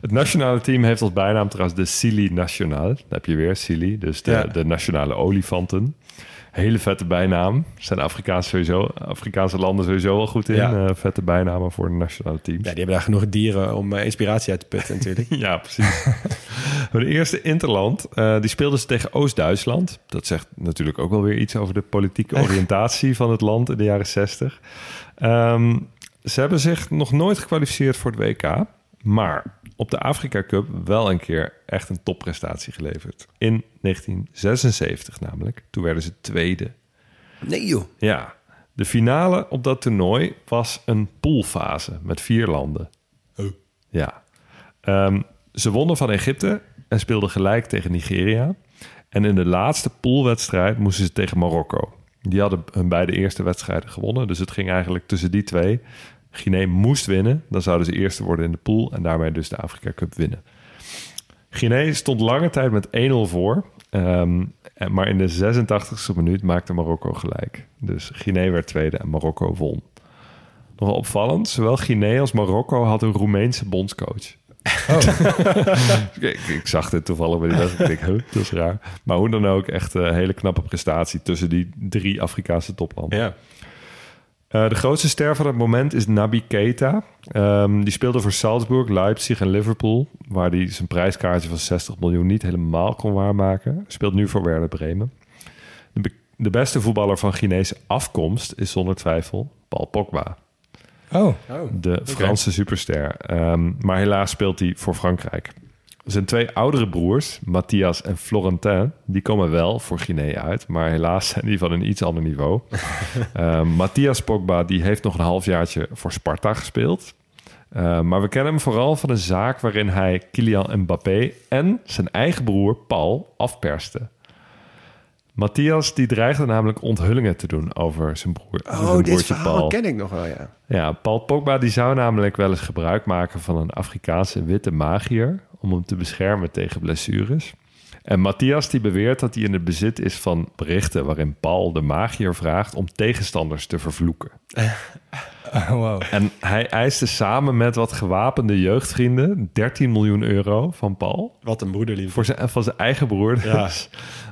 Het nationale team heeft als bijnaam trouwens de Sili Nationaal. Daar heb je weer Sili, dus de, Ja. de nationale olifanten. Hele vette bijnaam. Zijn Afrikaanse, sowieso, Afrikaanse landen sowieso wel goed in. Ja. eh, vette bijnamen voor de nationale teams. Ja, die hebben daar genoeg dieren om eh, inspiratie uit te putten natuurlijk. Ja, precies. de eerste Interland, eh, die speelden ze tegen Oost-Duitsland. Dat zegt natuurlijk ook wel weer iets over de politieke oriëntatie van het land in de jaren 60. Ehm, ze hebben zich nog nooit gekwalificeerd voor het WK, maar op de Afrika Cup wel een keer echt een topprestatie geleverd. In 1976 namelijk. Toen werden ze tweede. Nee joh. Ja, de finale op dat toernooi was een poolfase met vier landen. Oh. Ja. Ehm, ze wonnen van Egypte en speelden gelijk tegen Nigeria. En in de laatste poolwedstrijd moesten ze tegen Marokko. Die hadden hun beide eerste wedstrijden gewonnen. Dus het ging eigenlijk tussen die twee. Guinea moest winnen. Dan zouden ze eerste worden in de pool. En daarmee dus de Afrika Cup winnen. Guinea stond lange tijd met 1-0 voor. Ehm, maar in de 86e minuut maakte Marokko gelijk. Dus Guinea werd tweede en Marokko won. Nog wel opvallend, zowel Guinea als Marokko had een Roemeense bondscoach. ik, ik zag dit toevallig bij die wedstrijd. Ik denk, dat is raar. Maar hoe dan ook, echt een hele knappe prestatie tussen die drie Afrikaanse toplanden. Ja. Eh, de grootste ster van het moment is Nabi Keita. Ehm, die speelde voor Salzburg, Leipzig en Liverpool... waar hij zijn prijskaartje van 60 miljoen niet helemaal kon waarmaken. Speelt nu voor Werder Bremen. De, be- de beste voetballer van Chinese afkomst is zonder twijfel Paul Pogba. Oh, De Franse superster. Ehm, maar helaas speelt hij voor Frankrijk. Zijn twee oudere broers, Matthias en Florentin, die komen wel voor Guinea uit. Maar helaas zijn die van een iets ander niveau. Ehm, Matthias Pogba die heeft nog een halfjaartje voor Sparta gespeeld. Ehm, maar we kennen hem vooral van een zaak waarin hij Kylian Mbappé en zijn eigen broer Paul afperste. Matthias die dreigde namelijk onthullingen te doen over zijn broer. Oh, zijn dit verhaal ken ik nog wel, ja. ja, Paul Pogba die zou namelijk wel eens gebruik maken van een Afrikaanse witte magier om hem te beschermen tegen blessures. En Matthias die beweert dat hij in het bezit is van berichten waarin Paul de magier vraagt om tegenstanders te vervloeken. oh, wow. En hij eiste samen met wat gewapende jeugdvrienden 13 miljoen euro van Paul. Wat een broederliefde. Voor zijn, van zijn eigen broer. Ja.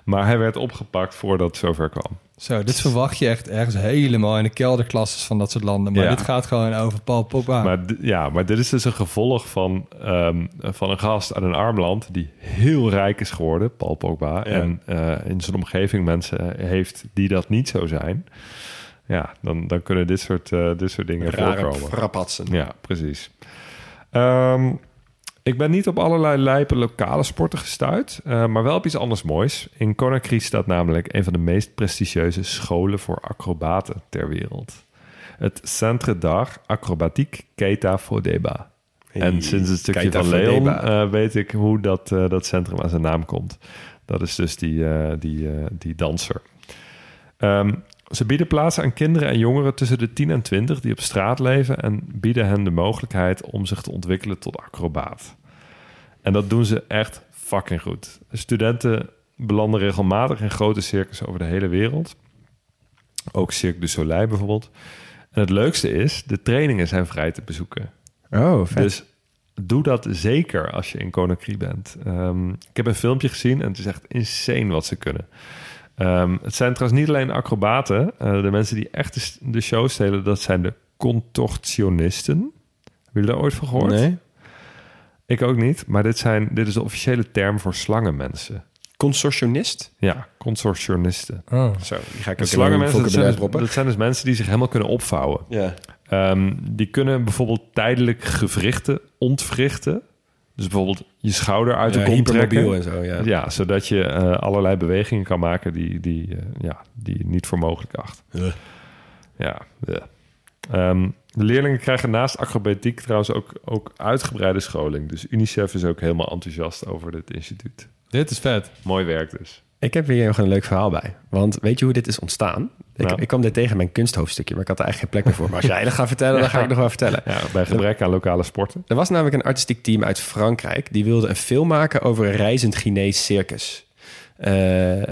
Maar hij werd opgepakt voordat het zover kwam. Zo, dit verwacht je echt ergens helemaal in de kelderklasses van dat soort landen. Maar Ja. dit gaat gewoon over Paul Pogba. Maar, ja, maar dit is dus een gevolg van, ehm, van een gast uit een arm land die heel rijk is geworden, Paul Pogba. En eh, in zijn omgeving mensen heeft die dat niet zo zijn. Ja, dan, dan kunnen dit soort, eh, dit soort dingen Rare voorkomen. frapatsen. Ja, precies. Ehm, ik ben niet op allerlei lijpe lokale sporten gestuurd, eh, maar wel op iets anders moois. In Conakry staat namelijk een van de meest prestigieuze scholen voor acrobaten ter wereld. Het Centre d'Art Acrobatique Keita Fodeba. En sinds het stukje Keita van Leon eh, weet ik hoe dat, eh, dat centrum aan zijn naam komt. Dat is dus die, die, eh, die danser. Ehm, ze bieden plaats aan kinderen en jongeren tussen de 10 en 20 die op straat leven en bieden hen de mogelijkheid om zich te ontwikkelen tot acrobaat. En dat doen ze echt fucking goed. Studenten belanden regelmatig in grote circus over de hele wereld. Ook Cirque du Soleil bijvoorbeeld. En het leukste is, de trainingen zijn vrij te bezoeken. Oh, vet. Dus doe dat zeker als je in Conakry bent. Ehm, ik heb een filmpje gezien en het is echt insane wat ze kunnen. Ehm, het zijn trouwens niet alleen acrobaten. Eh, de mensen die echt de, de show stelen, dat zijn de contortionisten. Hebben jullie daar ooit van gehoord? nee. Ik ook niet, maar dit, zijn, dit is de officiële term voor slangenmensen. Consortionist? Ja, contortionisten. Oh. Zo, die ga ik ook slangenmensen, dat zijn, droppen. dat zijn dus mensen die zich helemaal kunnen opvouwen. Ja. Ehm, die kunnen bijvoorbeeld tijdelijk gewrichten ontwrichten. Dus bijvoorbeeld je schouder uit de Ja, kont trekken. en zo, ja. Ja, zodat je eh, allerlei bewegingen kan maken die, die, eh, ja, die je niet voor mogelijk acht. Ugh. Ja. ugh. De leerlingen krijgen naast acrobatiek trouwens ook, ook uitgebreide scholing. Dus UNICEF is ook helemaal enthousiast over dit instituut. Dit is vet. Mooi werk dus. Ik heb hier nog een leuk verhaal bij. Want weet je hoe dit is ontstaan? Ik, Nou. ik kwam dit tegen in mijn kunsthoofdstukje, maar ik had er eigenlijk geen plek meer voor. Maar als jij dat gaat vertellen, dan ga ik nog wel vertellen. Ja, bij gebrek aan lokale sporten. Er was namelijk een artistiek team uit Frankrijk. Die wilde een film maken over een reizend Chinees circus. Eh,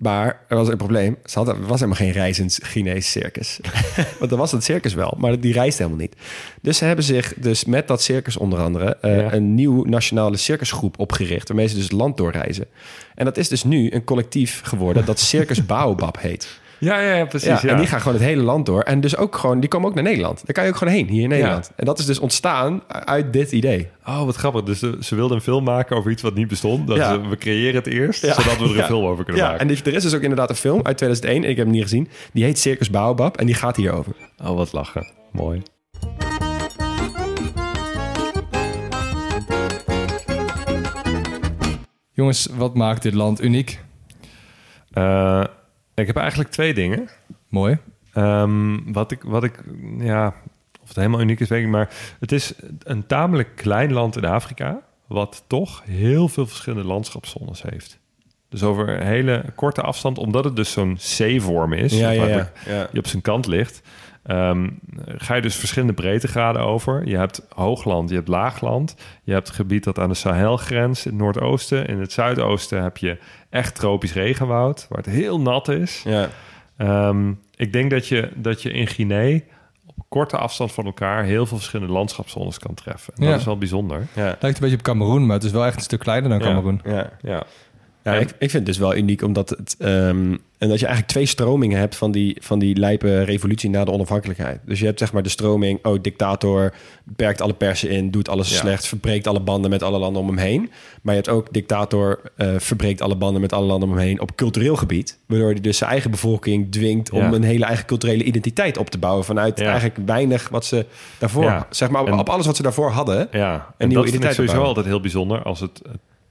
maar er was een probleem. Ze er was helemaal geen reizend Chinees circus. Want er was het circus wel, maar die reist helemaal niet. Dus ze hebben zich dus met dat circus onder andere... eh, Ja. een nieuw nationale circusgroep opgericht... waarmee ze dus het land doorreizen. En dat is dus nu een collectief geworden... dat Circus Baobab heet. Ja, ja, ja precies. Ja, En die gaan gewoon het hele land door. En dus ook gewoon, die komen ook naar Nederland. Daar kan je ook gewoon heen, hier in Nederland. En dat is dus ontstaan uit dit idee. Oh, wat grappig. Dus ze, ze wilden een film maken over iets wat niet bestond. Dat Ja. ze, we creëren het eerst, Ja. zodat we er een Ja. film over kunnen Ja, maken. en die, er is dus ook inderdaad een film uit 2001. Ik heb hem niet gezien. Die heet Circus Baobab en die gaat hierover. Oh, wat lachen. Mooi. Jongens, wat maakt dit land uniek? Eh, ik heb eigenlijk twee dingen. Mooi. Ehm, wat, ik, wat ik, ja, of het helemaal uniek is, weet ik niet, maar het is een tamelijk klein land in Afrika, wat toch heel veel verschillende landschapszones heeft. Dus over een hele korte afstand, omdat het dus zo'n C-vorm is, ja. die op zijn kant ligt, ehm, ga je dus verschillende breedtegraden over. Je hebt hoogland, je hebt laagland. Je hebt het gebied dat aan de Sahel grenst in het noordoosten. In het zuidoosten heb je echt tropisch regenwoud, waar het heel nat is. Ja. Ehm, ik denk dat je, dat je in Guinea op korte afstand van elkaar heel veel verschillende landschapszones kan treffen. En Ja. Dat is wel bijzonder. Ja. Lijkt een beetje op Cameroen, maar het is wel echt een stuk kleiner dan Ja. Cameroen. Ja. Ja. Ja, ik, ik vind het dus wel uniek, omdat het... ehm, en dat je eigenlijk twee stromingen hebt van die, van die lijpe revolutie na de onafhankelijkheid. Dus je hebt zeg maar de stroming, oh, dictator, beperkt alle persen in, doet alles Ja. slecht, verbreekt alle banden met alle landen om hem heen. Maar je hebt ook dictator, eh, verbreekt alle banden met alle landen om hem heen op cultureel gebied. Waardoor hij dus zijn eigen bevolking dwingt om Ja. een hele eigen culturele identiteit op te bouwen. Vanuit Ja. eigenlijk weinig wat ze daarvoor, zeg maar, op, En- op alles wat ze daarvoor hadden. Ja, en dat vind ik sowieso opbouwen. altijd heel bijzonder als het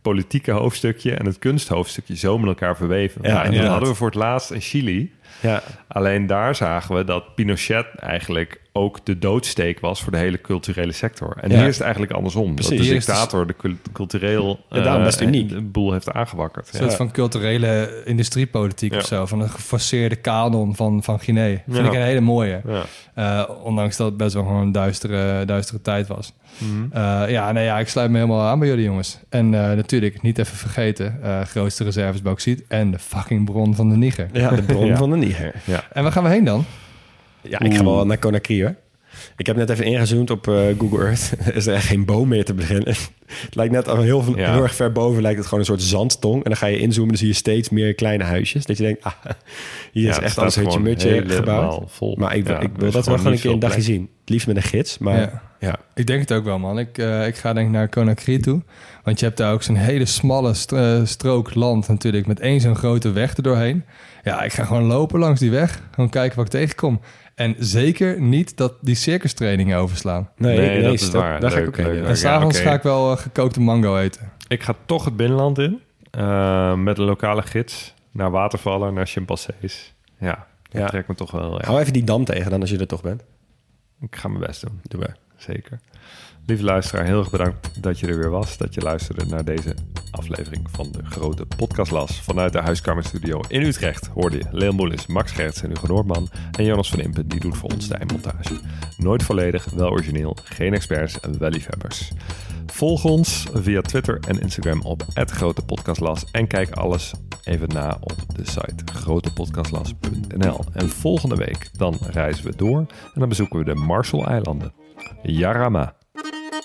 politieke hoofdstukje en het kunsthoofdstukje zo met elkaar verweven. Ja, Nou, en dat inderdaad. hadden we voor het laatst in Chili. Ja, Alleen daar zagen we dat Pinochet eigenlijk ook de doodsteek was voor de hele culturele sector. En Ja. hier is het eigenlijk andersom. Precies. Dat de dictator de cul- cultureel Ja, daarom best eh, uniek. de boel heeft aangewakkerd. Een soort van culturele industriepolitiek Ja. of zo. Van een geforceerde kanon van, van Guinea. Vind Ja. ik een hele mooie. Ja. Eh, ondanks dat het best wel gewoon een duistere, duistere tijd was. Mhm. Eh, ja, nee, ja, ik sluit me helemaal aan bij jullie jongens. En eh, natuurlijk, niet even vergeten, eh, grootste reserves bauxiet en de fucking bron van de Niger. ja de bron Ja. van de Niger. En waar gaan we heen dan? Ja, ik ga wel naar Conakry hoor. Ik heb net even ingezoomd op eh, Google Earth. er is er echt geen boom meer te beginnen. het lijkt net al heel, Ja. heel erg ver boven lijkt het gewoon een soort zandtong. En dan ga je inzoomen, dan zie je steeds meer kleine huisjes. Dat je denkt, ah, hier Ja, is echt alles hutje gewoon mutje gebouwd. vol. Maar ik, Ja, ik wil dat wel gewoon een keer een dagje zien. Het liefst met een gids, maar Ja. ja. Ik denk het ook wel, man. Ik, eh, ik ga denk ik naar Conakry toe. Want je hebt daar ook zo'n hele smalle st- eh, strook land natuurlijk... met één zo'n grote weg erdoorheen. Ja, ik ga gewoon lopen langs die weg. Gewoon kijken wat ik tegenkom. En zeker niet dat die circustrainingen overslaan. Nee, Nee, nee, dat is waar. Daar ga ik Leuk, ook leuk, leuk. En s'avonds ga ik wel eh, gekookte mango eten. Ik ga toch het binnenland in. eh, met een lokale gids. Naar watervallen, naar chimpansees. Ja, dat Ja. trekt me toch wel. Ja. Hou even die dam tegen dan als je er toch bent. Ik ga mijn best doen. Doe maar. zeker. Lieve luisteraar, heel erg bedankt dat je er weer was. Dat je luisterde naar deze aflevering van de grote podcastlas. Vanuit de Huiskamerstudio in Utrecht hoorde je Leon Moelens, Max Gerts en Hugo Noordman. En Jonas van Impen, die doet voor ons de eindmontage. Nooit volledig, wel origineel, geen experts en wel liefhebbers. Volg ons via Twitter en Instagram op Grote Podcastlas. En kijk alles even na op de site grotepodcastlas.nl. En volgende week dan reizen we door en dan bezoeken we de Marshall-eilanden. Yarama.